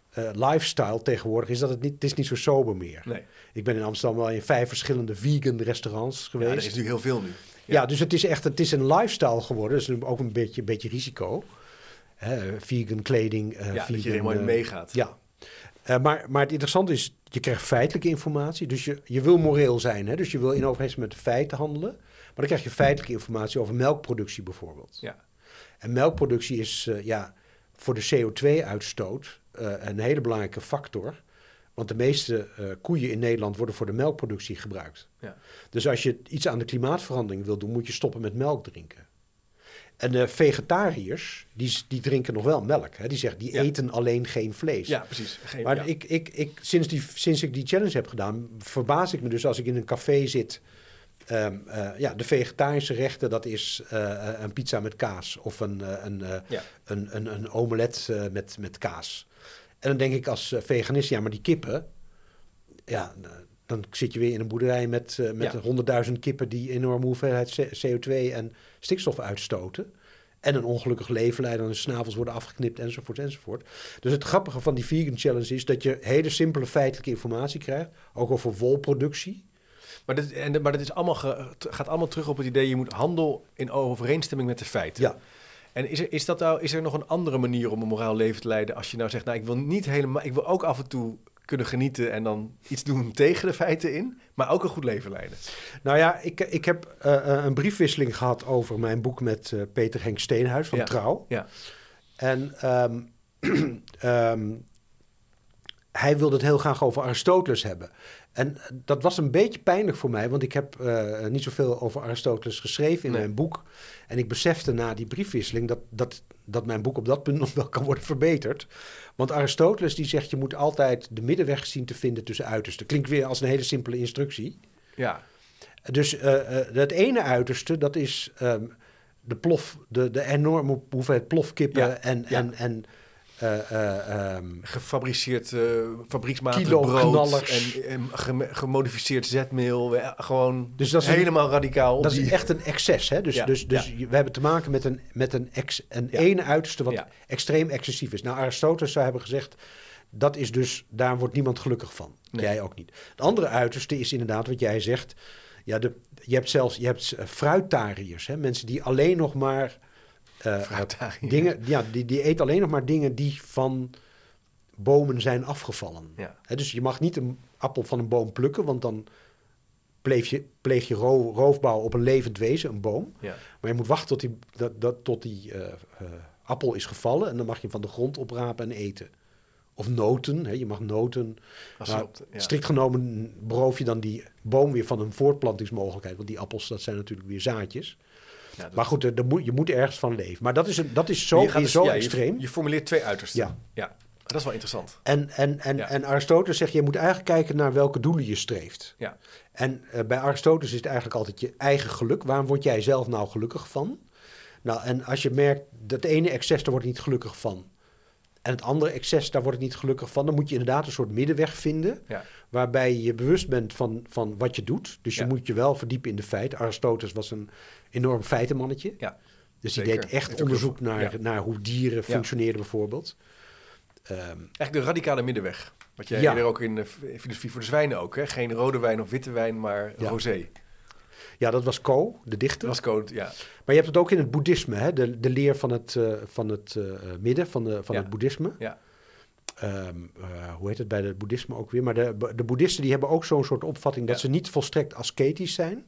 B: eh, lifestyle tegenwoordig is dat het niet, het is niet zo sober meer.
A: nee
B: Ik ben in Amsterdam wel in vijf verschillende vegan restaurants
A: ja,
B: geweest.
A: er is natuurlijk heel veel nu
B: Ja, dus het is echt het is een lifestyle geworden. Dat is nu ook een beetje, een beetje risico. Vegan kleding. eh
A: ja dat je er
B: vegan,
A: helemaal in
B: eh,
A: meegaat
B: Ja. Eh, maar, maar het interessante is, je krijgt feitelijke informatie. Dus je, je wil moreel zijn. Hè? Dus je wil in overeenstemming met de feiten handelen. Maar dan krijg je feitelijke informatie over melkproductie bijvoorbeeld.
A: ja
B: En melkproductie is eh, ja, voor de CO2-uitstoot eh, een hele belangrijke factor. Want de meeste eh, koeien in Nederland worden voor de melkproductie gebruikt.
A: Ja.
B: Dus als je iets aan de klimaatverandering wil doen, moet je stoppen met melk drinken. En de vegetariërs, die, die drinken nog wel melk. Hè? Die zeggen, die
A: Ja.
B: eten alleen geen vlees.
A: ja precies Geen,
B: Maar
A: ja.
B: ik, ik, ik, sinds, die, sinds ik die challenge heb gedaan, verbaas ik me dus als ik in een café zit. ehm, eh, ja, de vegetarische rechten, dat is eh, een pizza met kaas of een, eh, een, eh,
A: Ja.
B: een, een, een omelet eh, met, met kaas. En dan denk ik als eh, veganist, ja, maar die kippen, ja, eh, dan zit je weer in een boerderij met, eh, met
A: Ja.
B: honderdduizend kippen die enorme hoeveelheid C- CO2 en stikstof uitstoten. En een ongelukkig leven leiden, en de snavels worden afgeknipt, enzovoort, enzovoort. Dus het grappige van die vegan challenge is dat je hele simpele feitelijke informatie krijgt, ook over wolproductie.
A: Maar, dit, en, maar dat is allemaal ge- gaat allemaal terug op het idee... je moet handel in overeenstemming met de feiten.
B: Ja.
A: En is er, is, dat nou, is er nog een andere manier om een moraal leven te leiden... als je nou zegt, nou, ik wil niet helemaal... ik wil ook af en toe kunnen genieten en dan iets doen tegen de feiten in... maar ook een goed leven leiden.
B: Nou ja, ik, ik heb eh, eh, een briefwisseling gehad over mijn boek met eh, Peter Henk Steenhuis van
A: Ja.
B: Trouw.
A: Ja.
B: En ehm, ehm, hij wilde het heel graag over Aristoteles hebben. En dat was een beetje pijnlijk voor mij, want ik heb uh, niet zoveel over Aristoteles geschreven in mijn boek. En ik besefte na die briefwisseling dat, dat, dat mijn boek op dat punt nog wel kan worden verbeterd. Want Aristoteles die zegt je moet altijd de middenweg zien te vinden tussen uitersten. Klinkt weer als een hele simpele instructie.
A: Ja.
B: Dus het ene uiterste, dat is um, de plof, de, de enorme hoeveelheid plofkippen
A: Ja,
B: en,
A: ja.
B: en, en um,
A: Gefabriceerd uh, fabrieksmatig brood en, en gem- gemodificeerd zetmeel. Gewoon
B: Dus dat is een-
A: helemaal radicaal.
B: dat
A: die-
B: is echt een excess. Hè? Dus,
A: Ja,
B: dus, dus we hebben te maken met een, met een, ex, een
A: Ja.
B: ene uiterste wat extreem excessief is. Nou, Aristoteles zou hebben gezegd, dat is dus, daar wordt niemand gelukkig van.
A: Nee.
B: Jij ook niet. Het andere uiterste is inderdaad wat jij zegt. Ja, de, je hebt zelfs je hebt eh, fruitariërs, hè? mensen die alleen nog maar eh. Dingen, ja, die, die eten alleen nog maar dingen die van bomen zijn afgevallen.
A: Ja.
B: Dus je mag niet een appel van een boom plukken, want dan pleeg je, pleeg je ro- roofbouw op een levend wezen, een boom.
A: Ja.
B: Maar je moet wachten tot die, dat, dat, tot die eh, eh, appel is gevallen en dan mag je hem van de grond oprapen en eten. Of noten, hè, je mag noten.
A: Als
B: Maar
A: op ja.
B: Strikt genomen beroof je dan die boom weer van een voortplantingsmogelijkheid. Want die appels, dat zijn natuurlijk weer zaadjes.
A: Ja, dat-
B: Maar goed, er- er moet, je moet ergens van leven. Maar dat is, een, dat is zo,
A: je
B: weer
A: gaat dus-
B: zo
A: ja, je-
B: extreem.
A: Je, formuleert twee uitersten.
B: Ja.
A: ja. Dat is wel interessant.
B: En, en, en,
A: Ja.
B: en Aristoteles zegt, je moet eigenlijk kijken naar welke doelen je streeft.
A: Ja.
B: En eh, bij Aristoteles is het eigenlijk altijd je eigen geluk. Waarom word jij zelf nou gelukkig van? Nou, en als je merkt dat het ene excess, daar word ik niet gelukkig van. En het andere excess, daar word ik niet gelukkig van. Dan moet je inderdaad een soort middenweg vinden.
A: Ja.
B: Waarbij je bewust bent van, van wat je doet. Dus je
A: Ja.
B: moet je wel verdiepen in de feiten. Aristoteles was een enorm feitenmannetje.
A: Ja.
B: Dus die deed echt onderzoek naar, naar hoe dieren functioneerden bijvoorbeeld. Ehm,
A: Eigenlijk de radicale middenweg. Wat jij
B: Ja.
A: ook in de f- filosofie voor de zwijnen ook. Hè? Geen rode wijn of witte wijn, maar
B: Ja.
A: rosé.
B: Ja, dat was Co, de
A: Dat
B: dichter.
A: was code, ja.
B: Maar je hebt het ook in het boeddhisme, hè? De, de leer van het, eh, van het eh, midden, van, de, van
A: Ja.
B: het boeddhisme.
A: Ja.
B: Ehm, eh, hoe heet het bij het boeddhisme ook weer? Maar de, de boeddhisten die hebben ook zo'n soort opvatting dat
A: Ja.
B: ze niet volstrekt asketisch zijn.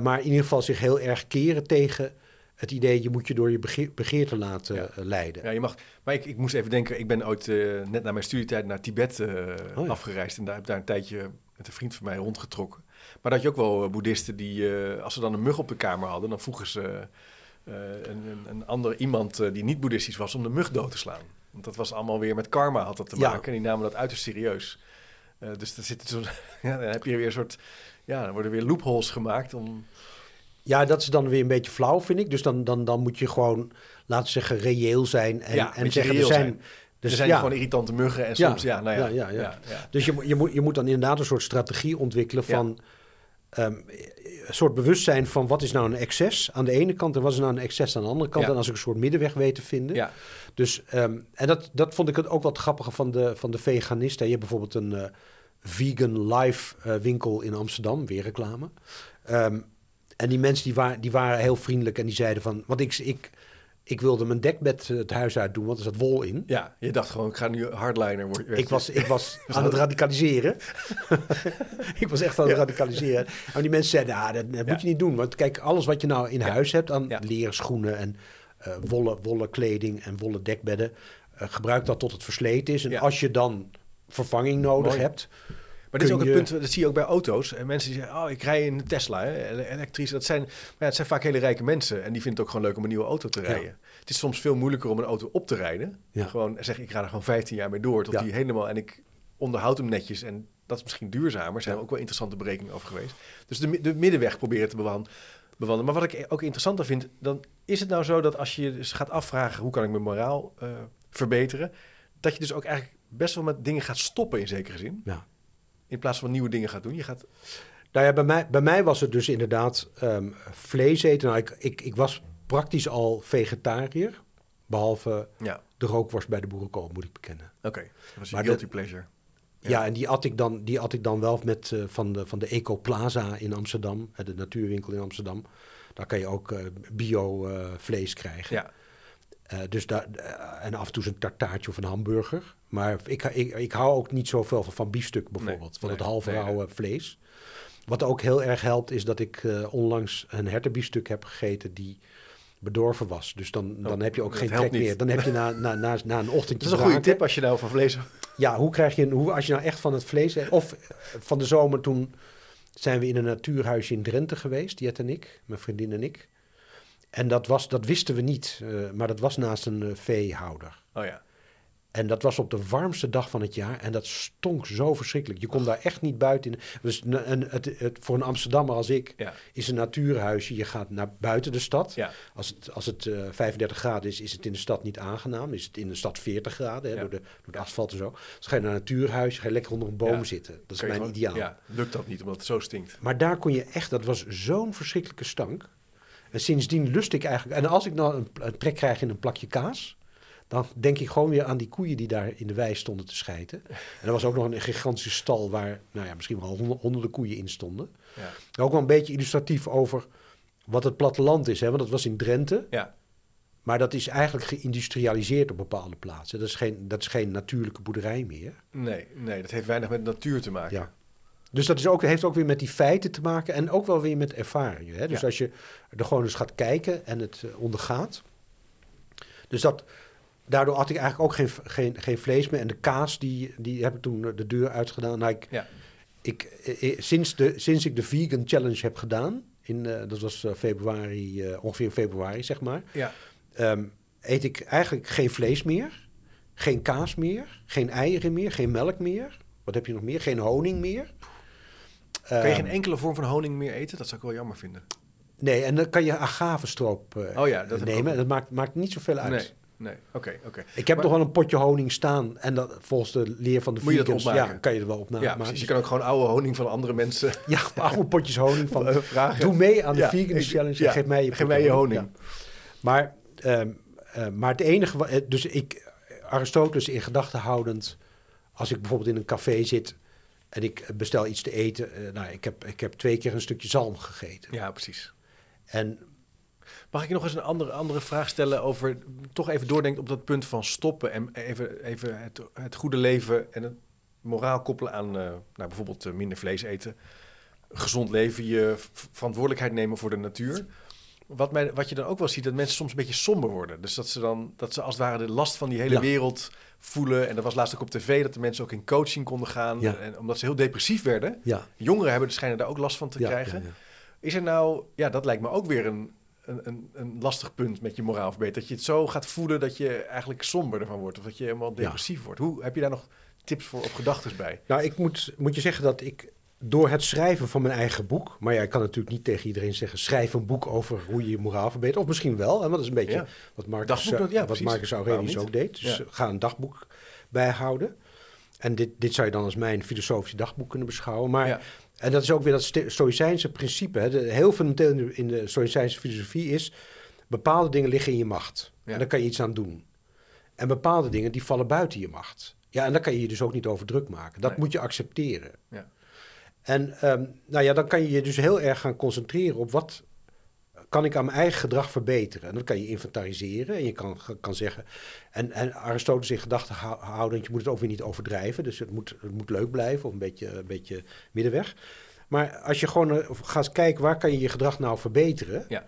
B: maar in ieder geval zich heel erg keren tegen het idee... je moet je door je begeer, begeerte laten
A: Ja.
B: leiden.
A: Ja, je mag. Maar ik, ik moest even denken, ik ben ooit net na mijn studietijd naar Tibet
B: Oh ja.
A: afgereisd. En daar heb daar een tijdje met een vriend van mij rondgetrokken. Maar dat je ook wel eh, boeddhisten die, eh, als ze dan een mug op de kamer hadden, dan vroegen ze eh, een, een, een ander iemand die niet boeddhistisch was om de mug dood te slaan. Want dat was allemaal weer met karma had dat te
B: Ja.
A: maken. En die namen dat uiterst serieus. Dus er zit zo, ja, dan heb je weer een soort, ja, dan worden weer loopholes gemaakt om.
B: Ja, dat is dan weer een beetje flauw, vind ik. Dus dan, dan, dan moet je gewoon, laten we zeggen, reëel zijn. En,
A: Ja,
B: en zeggen, er zijn...
A: zijn.
B: Dus,
A: er zijn
B: ja.
A: gewoon irritante muggen en soms, ja, nou ja.
B: Ja, ja. Dus je, moet- je, moet, je moet dan inderdaad een soort strategie ontwikkelen van... ehm, een soort bewustzijn van wat is nou een excess aan de ene kant... en wat is nou een excess aan de andere kant.
A: Ja.
B: En als ik een soort middenweg weet te vinden.
A: Ja.
B: Dus, ehm, en dat, dat vond ik het ook wat grappige van de, van de veganisten. Je hebt bijvoorbeeld een eh, vegan life eh, winkel in Amsterdam, weer reclame. Ehm, en die mensen die, waren die waren heel vriendelijk en die zeiden van... Want ik, ik, ik wilde mijn dekbed eh, het huis uit doen, want er zat wol in.
A: Ja, je dacht gewoon, ik ga nu hardliner worden.
B: Ik was, ik was aan het radicaliseren. ik was echt aan het
A: Ja.
B: radicaliseren. En die mensen zeiden, ah, dat, moet je niet doen. Want kijk, alles wat je nou in huis hebt aan leren schoenen en eh, wollen, wollen kleding en wollen dekbedden, eh, gebruik dat tot het versleten is. En als je dan vervanging nodig
A: Mooi.
B: hebt,
A: Maar dit is ook het
B: je-
A: punt, dat zie je ook bij auto's. En mensen die zeggen, oh, ik rij in een Tesla, hè, ele- elektrisch. Dat zijn, maar ja, het zijn vaak hele rijke mensen. En die vinden het ook gewoon leuk om een nieuwe auto te
B: Ja.
A: rijden. Het is soms veel moeilijker om een auto op te rijden.
B: Ja.
A: Gewoon zeg, ik ga er gewoon 15 jaar mee door. Tot die helemaal, en ik onderhoud hem netjes. En dat is misschien duurzamer. Er zijn ook wel interessante berekeningen over geweest. Dus de, de middenweg proberen te bewan- bewandelen. Maar wat ik ook interessanter vind, dan is het nou zo dat als je je dus gaat afvragen... hoe kan ik mijn moraal eh, verbeteren... dat je dus ook eigenlijk best wel met dingen gaat stoppen in zekere zin.
B: ja.
A: In plaats van nieuwe dingen gaat doen. Je gaat
B: Nou ja, bij mij, bij mij was het dus inderdaad ehm, vlees eten. Nou, ik, ik, ik was praktisch al vegetariër, behalve
A: Ja,
B: de rookworst bij de boerenkool, moet ik bekennen.
A: oké. Dat was
B: Maar
A: guilty
B: de-
A: pleasure.
B: Ja,
A: Ja.
B: en die at ik dan, die at ik dan wel met, eh, van, de, van de Eco Plaza in Amsterdam, eh, de natuurwinkel in Amsterdam. Daar kan je ook eh, bio vlees krijgen.
A: Ja,
B: dus daar, en af en toe een tartaartje of een hamburger. Maar ik, ik, ik hou ook niet zoveel van, van biefstuk bijvoorbeeld, van
A: nee,
B: het halve
A: nee,
B: rauwe vlees. Wat ook heel erg helpt, is dat ik eh, onlangs een hertenbiefstuk heb gegeten die bedorven was. Dus dan, dan
A: Oh,
B: heb je ook geen trek
A: niet.
B: meer. Dan heb je na, na, na, na een ochtendje
A: Dat is een goede tip als je nou van vlees...
B: Ja, hoe krijg je een, hoe, als je nou echt van het vlees... Of van de zomer toen zijn we in een natuurhuisje in Drenthe geweest, Jet en ik, mijn vriendin en ik. En dat, was, dat wisten we niet, eh, maar dat was naast een eh, veehouder.
A: Oh ja.
B: En dat was op de warmste dag van het jaar en dat stonk zo verschrikkelijk. Je kon daar echt niet buiten in. Dus het, het, voor een Amsterdammer als ik
A: Ja.
B: is een natuurhuisje. Je gaat naar buiten de stad.
A: Ja.
B: Als het, als het eh, 35 graden is, is het in de stad niet aangenaam. Is het in de stad 40 graden hè,
A: Ja.
B: door, de, door de asfalt en zo. Dus ga je naar een natuurhuis, ga je lekker onder een boom zitten. Dat is mijn
A: gewoon-
B: ideaal.
A: Ja, lukt dat niet omdat het zo stinkt.
B: Maar daar kon je echt, dat was zo'n verschrikkelijke stank. En sindsdien lust ik eigenlijk. En als ik nou een, een trek krijg in een plakje kaas. Dan denk ik gewoon weer aan die koeien die daar in de wei stonden te schijten. En er was ook nog een gigantische stal waar, nou ja, misschien wel honderd- honderden koeien in stonden.
A: Ja.
B: Ook wel een beetje illustratief over wat het platteland is. Hè? Want dat was in Drenthe.
A: Ja.
B: Maar dat is eigenlijk geïndustrialiseerd op bepaalde plaatsen. Dat is geen, dat is geen natuurlijke boerderij meer.
A: Nee, nee, dat heeft weinig met natuur te maken.
B: Ja. Dus dat is ook, heeft ook weer met die feiten te maken en ook wel weer met ervaringen. Hè? Dus
A: Ja.
B: als je er gewoon eens gaat kijken en het eh, ondergaat. Dus dat, daardoor had ik eigenlijk ook geen, geen, geen vlees meer. En de kaas, die, die heb ik toen de deur uitgedaan. Nou, ik,
A: Ja.
B: ik, eh, eh, sinds, de, sinds ik de Vegan Challenge heb gedaan, in, eh, dat was februari, ongeveer februari zeg maar,
A: Ja.
B: ehm, eet ik eigenlijk geen vlees meer, geen kaas meer, geen eieren meer, geen melk meer. Wat heb je nog meer? Geen honing meer.
A: Kan je
B: Ehm,
A: geen enkele vorm van honing meer eten? Dat zou ik wel jammer vinden.
B: Nee, en dan kan je agavestroop eh,
A: Oh ja, dat
B: nemen. Dat maakt, maakt niet zoveel uit.
A: Nee, nee. Oké, oké.
B: Ik heb
A: Maar-
B: nog wel een potje honing staan. En dat, volgens de leer van de
A: Moet je dat
B: vegans, ja, kan je er wel op na-
A: Ja,
B: maken.
A: Je kan ook gewoon oude honing van andere mensen
B: Ja, allemaal potjes honing van...
A: eh, vragen.
B: Doe mee aan de
A: Ja,
B: Vegan Challenge en geef mij je,
A: geef
B: potje
A: mij je honing.
B: Maar, ehm, eh, maar het enige... eh, Dus ik, Aristoteles in gedachten houdend... Als ik bijvoorbeeld in een café zit en ik bestel iets te eten... nou, ik heb, ik heb twee keer een stukje zalm gegeten.
A: Ja, precies.
B: En
A: Mag ik nog eens een andere, andere vraag stellen over... toch even doordenken op dat punt van stoppen... en even, even het, het goede leven en het moraal koppelen aan... eh, nou, bijvoorbeeld eh, minder vlees eten... gezond leven, je verantwoordelijkheid nemen voor de natuur... Wat, mij, wat je dan ook wel ziet, dat mensen soms een beetje somber worden. Dus dat ze dan, dat ze als het ware de last van die hele
B: Ja.
A: wereld voelen. En dat was laatst ook op tv, dat de mensen ook in coaching konden gaan.
B: Ja.
A: En, omdat ze heel depressief werden.
B: ja...
A: Jongeren hebben, schijnen daar ook last van te krijgen. Is er nou, ja, dat lijkt me ook weer een, een, een, een lastig punt met je moraal verbeteren. Dat je het zo gaat voelen dat je eigenlijk somber ervan wordt. Of dat je helemaal depressief wordt. Hoe heb je daar nog tips voor of gedachten bij?
B: Nou, ik moet, moet je zeggen dat ik door het schrijven van mijn eigen boek... maar ja, ik kan natuurlijk niet tegen iedereen zeggen... schrijf een boek over hoe je je moraal verbetert. Of misschien wel, want dat is een beetje
A: Ja.
B: wat Marcus,
A: Dagboek, ja,
B: wat. Marcus Aurelius ook deed. Dus
A: Ja.
B: ga een dagboek bijhouden. En dit, dit zou je dan als mijn filosofische dagboek kunnen beschouwen. Maar,
A: Ja.
B: En dat is ook weer dat sto- stoïcijnse principe. Hè. De, heel fundamenteel in de, in de stoïcijnse filosofie is... bepaalde dingen liggen in je macht.
A: Ja.
B: En daar kan je iets aan doen. En bepaalde dingen die vallen buiten je macht. Ja, en daar kan je je dus ook niet over druk maken. Dat
A: Nee.
B: moet je accepteren.
A: Ja.
B: En ehm, nou ja, dan kan je je dus heel erg gaan concentreren op wat kan ik aan mijn eigen gedrag verbeteren. En dat kan je inventariseren en je kan, kan zeggen... En, en Aristoteles in gedachten hou- houden, want je moet het ook weer niet overdrijven. Dus het moet, het moet leuk blijven of een beetje, een beetje middenweg. Maar als je gewoon eh, gaat kijken, waar kan je je gedrag nou verbeteren?
A: Ja.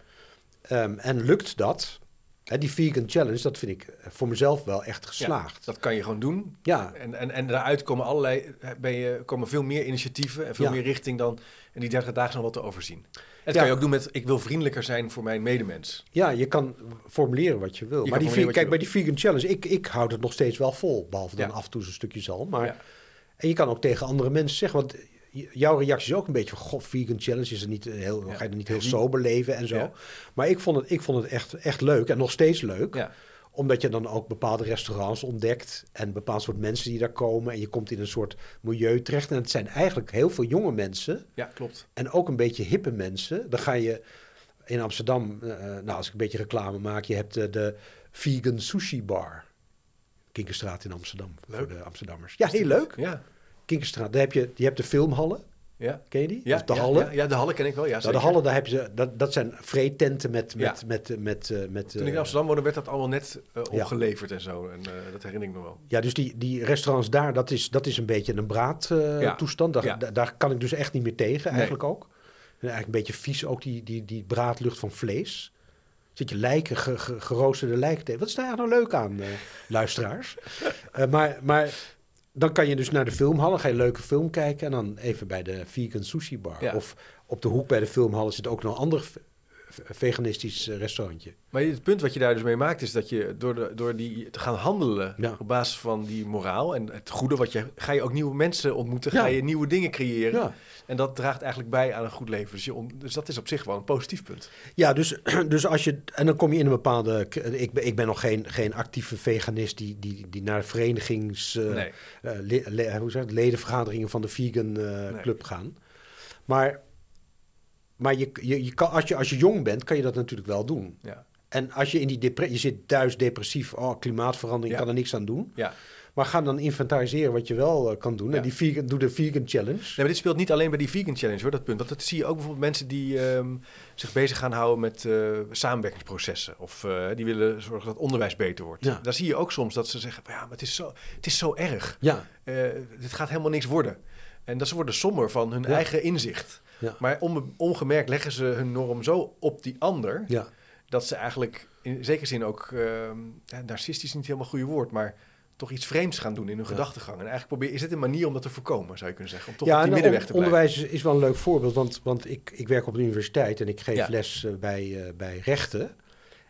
B: Ehm, en lukt dat? Hè, die vegan challenge, dat vind ik voor mezelf wel echt geslaagd.
A: Dat kan je gewoon doen.
B: Ja,
A: En, en, en daaruit komen allerlei, ben je, komen veel meer initiatieven en veel
B: Ja.
A: meer richting dan. En die 30 dagen zijn wat te overzien. Dat kan je ook doen met, ik wil vriendelijker zijn voor mijn medemens.
B: Ja, je kan formuleren wat je wil.
A: Je
B: maar die, kijk, bij die vegan challenge, ik, ik houd het nog steeds wel vol. Behalve dan af en toe zo'n stukje zalm. Maar,
A: Ja.
B: En je kan ook tegen andere mensen zeggen, want jouw reactie is ook een beetje van, goh, vegan challenge, is er niet heel,
A: Ja.
B: ga je er niet heel sober leven en zo.
A: Ja.
B: Maar ik vond het, ik vond het echt, echt leuk en nog steeds leuk.
A: Ja.
B: Omdat je dan ook bepaalde restaurants ontdekt en een bepaald soort mensen die daar komen. En je komt in een soort milieu terecht. En het zijn eigenlijk heel veel jonge mensen
A: ja, klopt.
B: en ook een beetje hippe mensen. Dan ga je in Amsterdam, eh, nou als ik een beetje reclame maak, je hebt de, de vegan sushi bar. Kinkerstraat in Amsterdam,
A: Leuk.
B: voor de Amsterdammers. Ja, heel leuk.
A: Ja.
B: Kinkerstraat, daar heb je, je hebt de filmhallen,
A: Ja.
B: ken je die?
A: Ja,
B: of de
A: ja,
B: hallen.
A: Ja, ja, de hallen ken ik wel. Ja,
B: Nou, de hallen, daar heb je, dat, dat zijn vreetenten met, met, met, met, met, met
A: Toen ik in
B: eh,
A: Amsterdam woonde, werd dat allemaal net eh, opgeleverd en zo. En eh, dat herinner ik me wel.
B: Ja, dus die, die restaurants daar, dat is, dat is een beetje een braadtoestand. Daar, daar, kan ik dus echt niet meer tegen,
A: Nee.
B: eigenlijk ook. En eigenlijk een beetje vies, ook die, die, die braadlucht van vlees. Zit je lijken, ge, ge- geroosterde lijken te Wat is daar nou leuk aan, eh, luisteraars? Eh, maar, maar dan kan je dus naar de filmhal, ga je een leuke film kijken... en dan even bij de vegan sushi bar.
A: Ja.
B: Of op de hoek bij de filmhal zit ook nog een ander ve- ve- veganistisch eh, restaurantje.
A: Maar het punt wat je daar dus mee maakt is dat je door, de, door die te gaan handelen
B: Ja.
A: op basis van die moraal en het goede wat je ga je ook nieuwe mensen ontmoeten,
B: Ja.
A: ga je nieuwe dingen creëren
B: Ja.
A: en dat draagt eigenlijk bij aan een goed leven. Dus, je on- dus dat is op zich wel een positief punt.
B: Ja, dus, dus als je. En dan kom je in een bepaalde. Ik ben, ik ben nog geen, geen actieve veganist die, die, die naar verenigings.
A: nee.
B: eh, le- le- hoe zeg het, ledenvergaderingen van de vegan eh,
A: Nee.
B: club gaan. Maar, maar je, je, je kan, als, je, als je jong bent, kan je dat natuurlijk wel doen.
A: Ja.
B: En als je in die depressie, je zit thuis depressief, oh, klimaatverandering,
A: Ja.
B: kan er niks aan doen.
A: Ja.
B: Maar ga dan inventariseren wat je wel eh, kan doen.
A: Ja.
B: En die vegan, doe de vegan challenge.
A: Nee, maar dit speelt niet alleen bij die vegan challenge hoor, dat punt. Want dat zie je ook bijvoorbeeld mensen die ehm, zich bezig gaan houden met eh, samenwerkingsprocessen. Of eh, die willen zorgen dat onderwijs beter wordt.
B: Ja.
A: Daar zie je ook soms dat ze zeggen, ja, maar het is zo, het is zo erg.
B: Ja,
A: dit gaat helemaal niks worden. En dat ze worden somber van hun eigen inzicht.
B: Ja,
A: Maar onbe- ongemerkt leggen ze hun norm zo op die ander...
B: ja.
A: dat ze eigenlijk in zekere zin ook... ehm, narcistisch is niet helemaal het goede woord... maar toch iets vreemds gaan doen in hun
B: Ja.
A: gedachtegang. En eigenlijk probeer, is dit een manier om dat te voorkomen, zou je kunnen zeggen? Om toch
B: ja,
A: op die
B: en
A: middenweg te blijven.
B: onderwijs is, wel een leuk voorbeeld, want, want ik, ik werk op de universiteit en ik geef
A: Ja.
B: les eh, bij, eh, bij rechten.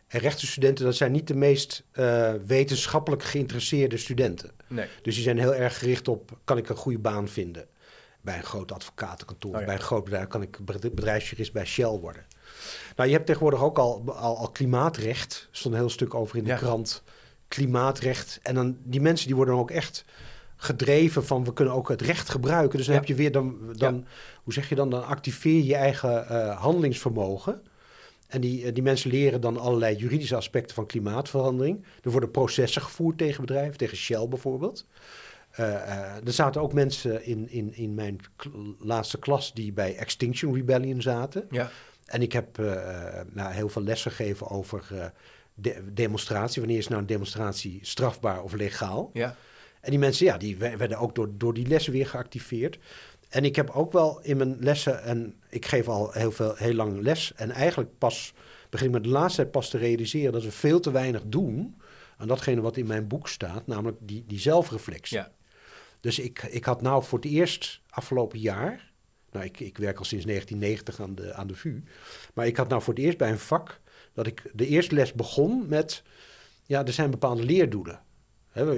B: En rechtenstudenten, dat zijn niet de meest eh, wetenschappelijk geïnteresseerde studenten.
A: Nee.
B: Dus die zijn heel erg gericht op, kan ik een goede baan vinden? Bij een groot advocatenkantoor,
A: Oh ja.
B: bij een groot bedrijf, kan ik bedri- bedrijfsjurist bij Shell worden? Nou, je hebt tegenwoordig ook al, al, al klimaatrecht, er stond een heel stuk over in de
A: Ja.
B: krant. Klimaatrecht. En dan, die mensen die worden dan ook echt gedreven van we kunnen ook het recht gebruiken. Dus dan
A: Ja.
B: heb je weer dan, dan hoe zeg je dan, dan activeer je je eigen eh, handelingsvermogen. En die, eh, die mensen leren dan allerlei juridische aspecten van klimaatverandering. Er worden processen gevoerd tegen bedrijven, tegen Shell bijvoorbeeld. Eh, eh, er zaten ook mensen in, in, in mijn laatste klas die bij Extinction Rebellion zaten.
A: Ja.
B: En ik heb eh, nou, heel veel les gegeven over de, demonstratie. Wanneer is nou een demonstratie strafbaar of legaal?
A: Ja.
B: En die mensen, ja, die we- werden ook door, door die lessen weer geactiveerd. En ik heb ook wel in mijn lessen, en ik geef al heel, veel, heel lang les, en eigenlijk pas begin ik met de laatste tijd pas te realiseren dat we veel te weinig doen aan datgene wat in mijn boek staat, namelijk die, die zelfreflectie.
A: Ja.
B: Dus ik, ik had nou voor het eerst afgelopen jaar, nou ik, ik werk al sinds 1990 aan de, aan de VU, maar ik had nou voor het eerst bij een vak dat ik de eerste les begon met, ja, er zijn bepaalde leerdoelen.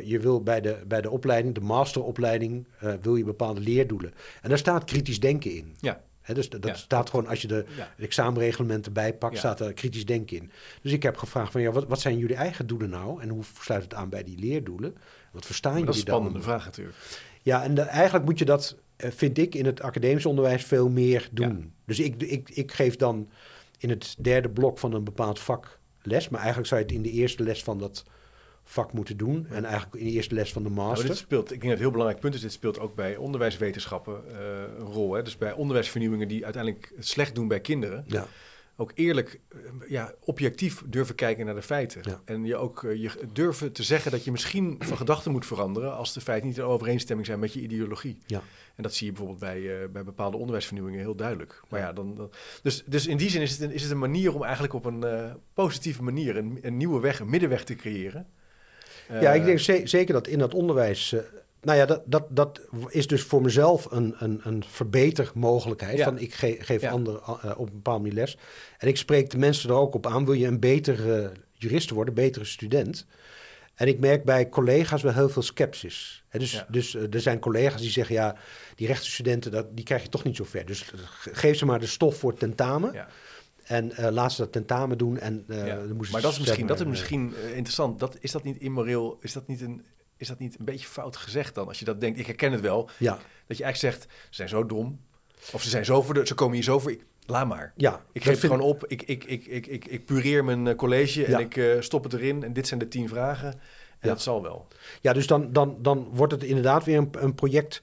B: Je wil bij de, bij de opleiding, de masteropleiding, eh, wil je bepaalde leerdoelen. En daar staat kritisch denken in.
A: Ja.
B: Dus dat
A: Ja.
B: staat gewoon, als je de
A: Ja.
B: de examenreglementen bijpakt,
A: Ja.
B: staat er kritisch denken in. Dus ik heb gevraagd van, ja, wat, wat zijn jullie eigen doelen nou? En hoe sluit het aan bij die leerdoelen? Wat verstaan
A: Dat is
B: jullie
A: een spannende
B: dan?
A: vraag natuurlijk.
B: Ja, en de- eigenlijk moet je dat, eh, vind ik, in het academisch onderwijs veel meer doen. Dus ik, ik, ik geef dan in het derde blok van een bepaald vak les. Maar eigenlijk zou je het in de eerste les van dat vak moeten doen. En eigenlijk in de eerste les van de
A: Nou,
B: master.
A: dit speelt, ik denk dat het heel belangrijk punt is. Dit speelt ook bij onderwijswetenschappen eh, een rol. Hè? Dus bij onderwijsvernieuwingen die uiteindelijk het slecht doen bij kinderen.
B: Ja,
A: Ook eerlijk, eh, ja, objectief durven kijken naar de feiten.
B: Ja.
A: En je ook eh, je durven te zeggen dat je misschien van gedachten moet veranderen. als de feiten niet in overeenstemming zijn met je ideologie.
B: ja.
A: En dat zie je bijvoorbeeld bij, eh, bij bepaalde onderwijsvernieuwingen heel duidelijk. Maar
B: Ja.
A: dan, dan, dus, dus in die zin is het, een, is het een manier om eigenlijk op een positieve manier een, een nieuwe weg, een middenweg te creëren.
B: ja, ik denk ze- zeker dat in dat onderwijs... eh, nou ja, dat, dat, dat is dus voor mezelf een, een, een verbetermogelijkheid.
A: Ja.
B: Van ik ge- geef
A: Ja.
B: anderen eh, op een bepaalde manier les. En ik spreek de mensen er ook op aan. Wil je een betere jurist worden, een betere student? En ik merk bij collega's wel heel veel sceptisch. Dus
A: Ja.
B: dus eh, er zijn collega's die zeggen... ja, die rechtenstudenten, dat, die krijg je toch niet zo ver. Dus eh, ge- geef ze maar de stof voor tentamen...
A: ja.
B: en eh, laat ze dat tentamen doen. En, eh,
A: Ja.
B: dan
A: Maar dat is misschien, dat is misschien eh, interessant. Dat, is dat niet immoreel? Is dat niet, een, is dat niet een beetje fout gezegd dan? Als je dat denkt, ik herken het wel.
B: Ja,
A: Dat je eigenlijk zegt, ze zijn zo dom. Of ze zijn zo voor de, ze komen hier zo voor. Ik, laat maar.
B: ja.
A: Ik geef het gewoon op. Ik, ik, ik, ik, ik, ik pureer mijn eh, college en
B: Ja.
A: ik eh, stop het erin. En dit zijn de tien vragen. En
B: Ja.
A: dat zal wel.
B: Ja, dus dan, dan, dan wordt het inderdaad weer een, een project.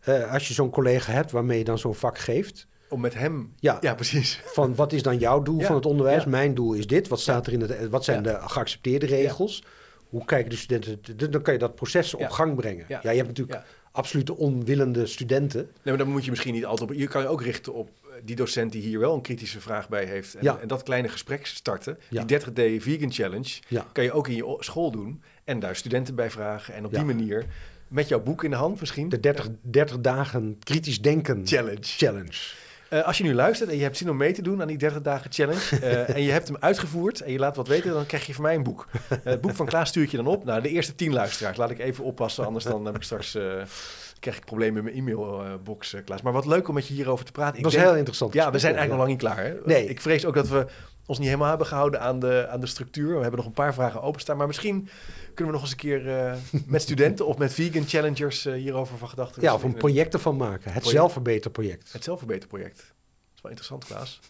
B: eh, als je zo'n collega hebt waarmee je dan zo'n vak geeft.
A: Om met hem...
B: Ja.
A: Ja, precies.
B: Van wat is dan jouw doel
A: Ja,
B: van het onderwijs? Mijn doel is dit. Wat staat er in het. Wat zijn de geaccepteerde regels? Hoe kijken de studenten? Dan kan je dat proces op gang brengen. Ja.
A: Ja.
B: je hebt natuurlijk
A: Ja.
B: absolute onwillende studenten.
A: Nee, maar dan moet je misschien niet altijd op... Je kan je ook richten op eh, die docent die hier wel een kritische vraag bij heeft. En,
B: Ja.
A: en dat kleine gesprek starten.
B: Ja.
A: Die 30-day vegan challenge
B: Ja.
A: kan je ook in je school doen. En daar studenten bij vragen. En op
B: Ja.
A: die manier, met jouw boek in de hand misschien...
B: De 30, 30 dagen kritisch denken
A: Challenge.
B: challenge.
A: Eh, als je nu luistert en je hebt zin om mee te doen aan die 30 dagen challenge eh, en je hebt hem uitgevoerd en je laat wat weten, dan krijg je van mij een boek. Eh, het boek van Klaas stuur ik je dan op. Nou, de eerste 10 luisteraars. Laat ik even oppassen, anders dan heb ik straks krijg ik problemen met mijn e-mailbox, Klaas. Maar wat leuk om met je hierover te praten.
B: Dat was
A: denk-
B: heel interessant.
A: Ja, we zijn eigenlijk nog lang niet klaar. Hè?
B: Nee.
A: Ik vrees ook dat we ons niet helemaal hebben gehouden aan de, aan de structuur. We hebben nog een paar vragen openstaan. Maar misschien kunnen we nog eens een keer eh, met studenten of met vegan challengers eh, hierover van gedachten
B: Ja, of een project ervan maken. Het
A: Project.
B: zelfverbeterproject.
A: Het zelfverbeterproject. Dat is wel interessant, Klaas.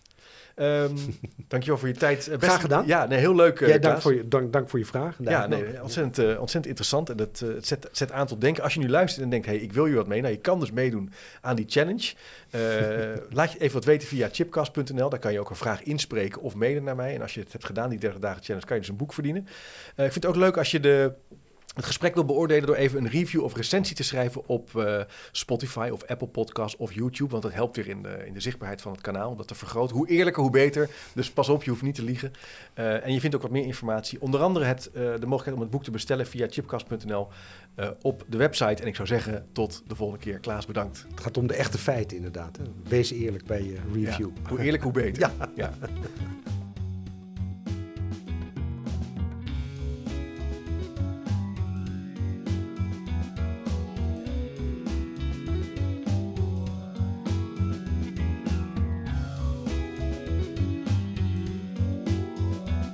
A: Ehm dankjewel voor je tijd. Eh,
B: Graag gedaan.
A: Ja, nee, heel leuk, eh,
B: Jij, dank voor je, dank, dank voor je vraag.
A: Ja, nee, ontzettend, eh, ontzettend interessant. En dat, het zet, zet aan tot denken. Als je nu luistert en denkt, hey, ik wil hier wat mee. Nou, je kan dus meedoen aan die challenge. Laat je even wat weten via chipcast.nl. Daar kan je ook een vraag inspreken of mailen naar mij. En als je het hebt gedaan, die 30 dagen challenge, kan je dus een boek verdienen. Ik vind het ook leuk als je de, het gesprek wil beoordelen door even een review of recensie te schrijven op eh, Spotify of Apple Podcasts of YouTube. Want dat helpt weer in de, in de zichtbaarheid van het kanaal om dat te vergroten. Hoe eerlijker, hoe beter. Dus pas op, je hoeft niet te liegen. Eh, en je vindt ook wat meer informatie. Onder andere het, eh, de mogelijkheid om het boek te bestellen via chipcast.nl op de website. En ik zou zeggen, tot de volgende keer. Klaas, bedankt.
B: Het gaat om de echte feiten inderdaad. hè. Wees eerlijk bij je review.
A: Ja, hoe eerlijk, hoe beter.
B: Ja.
A: ja.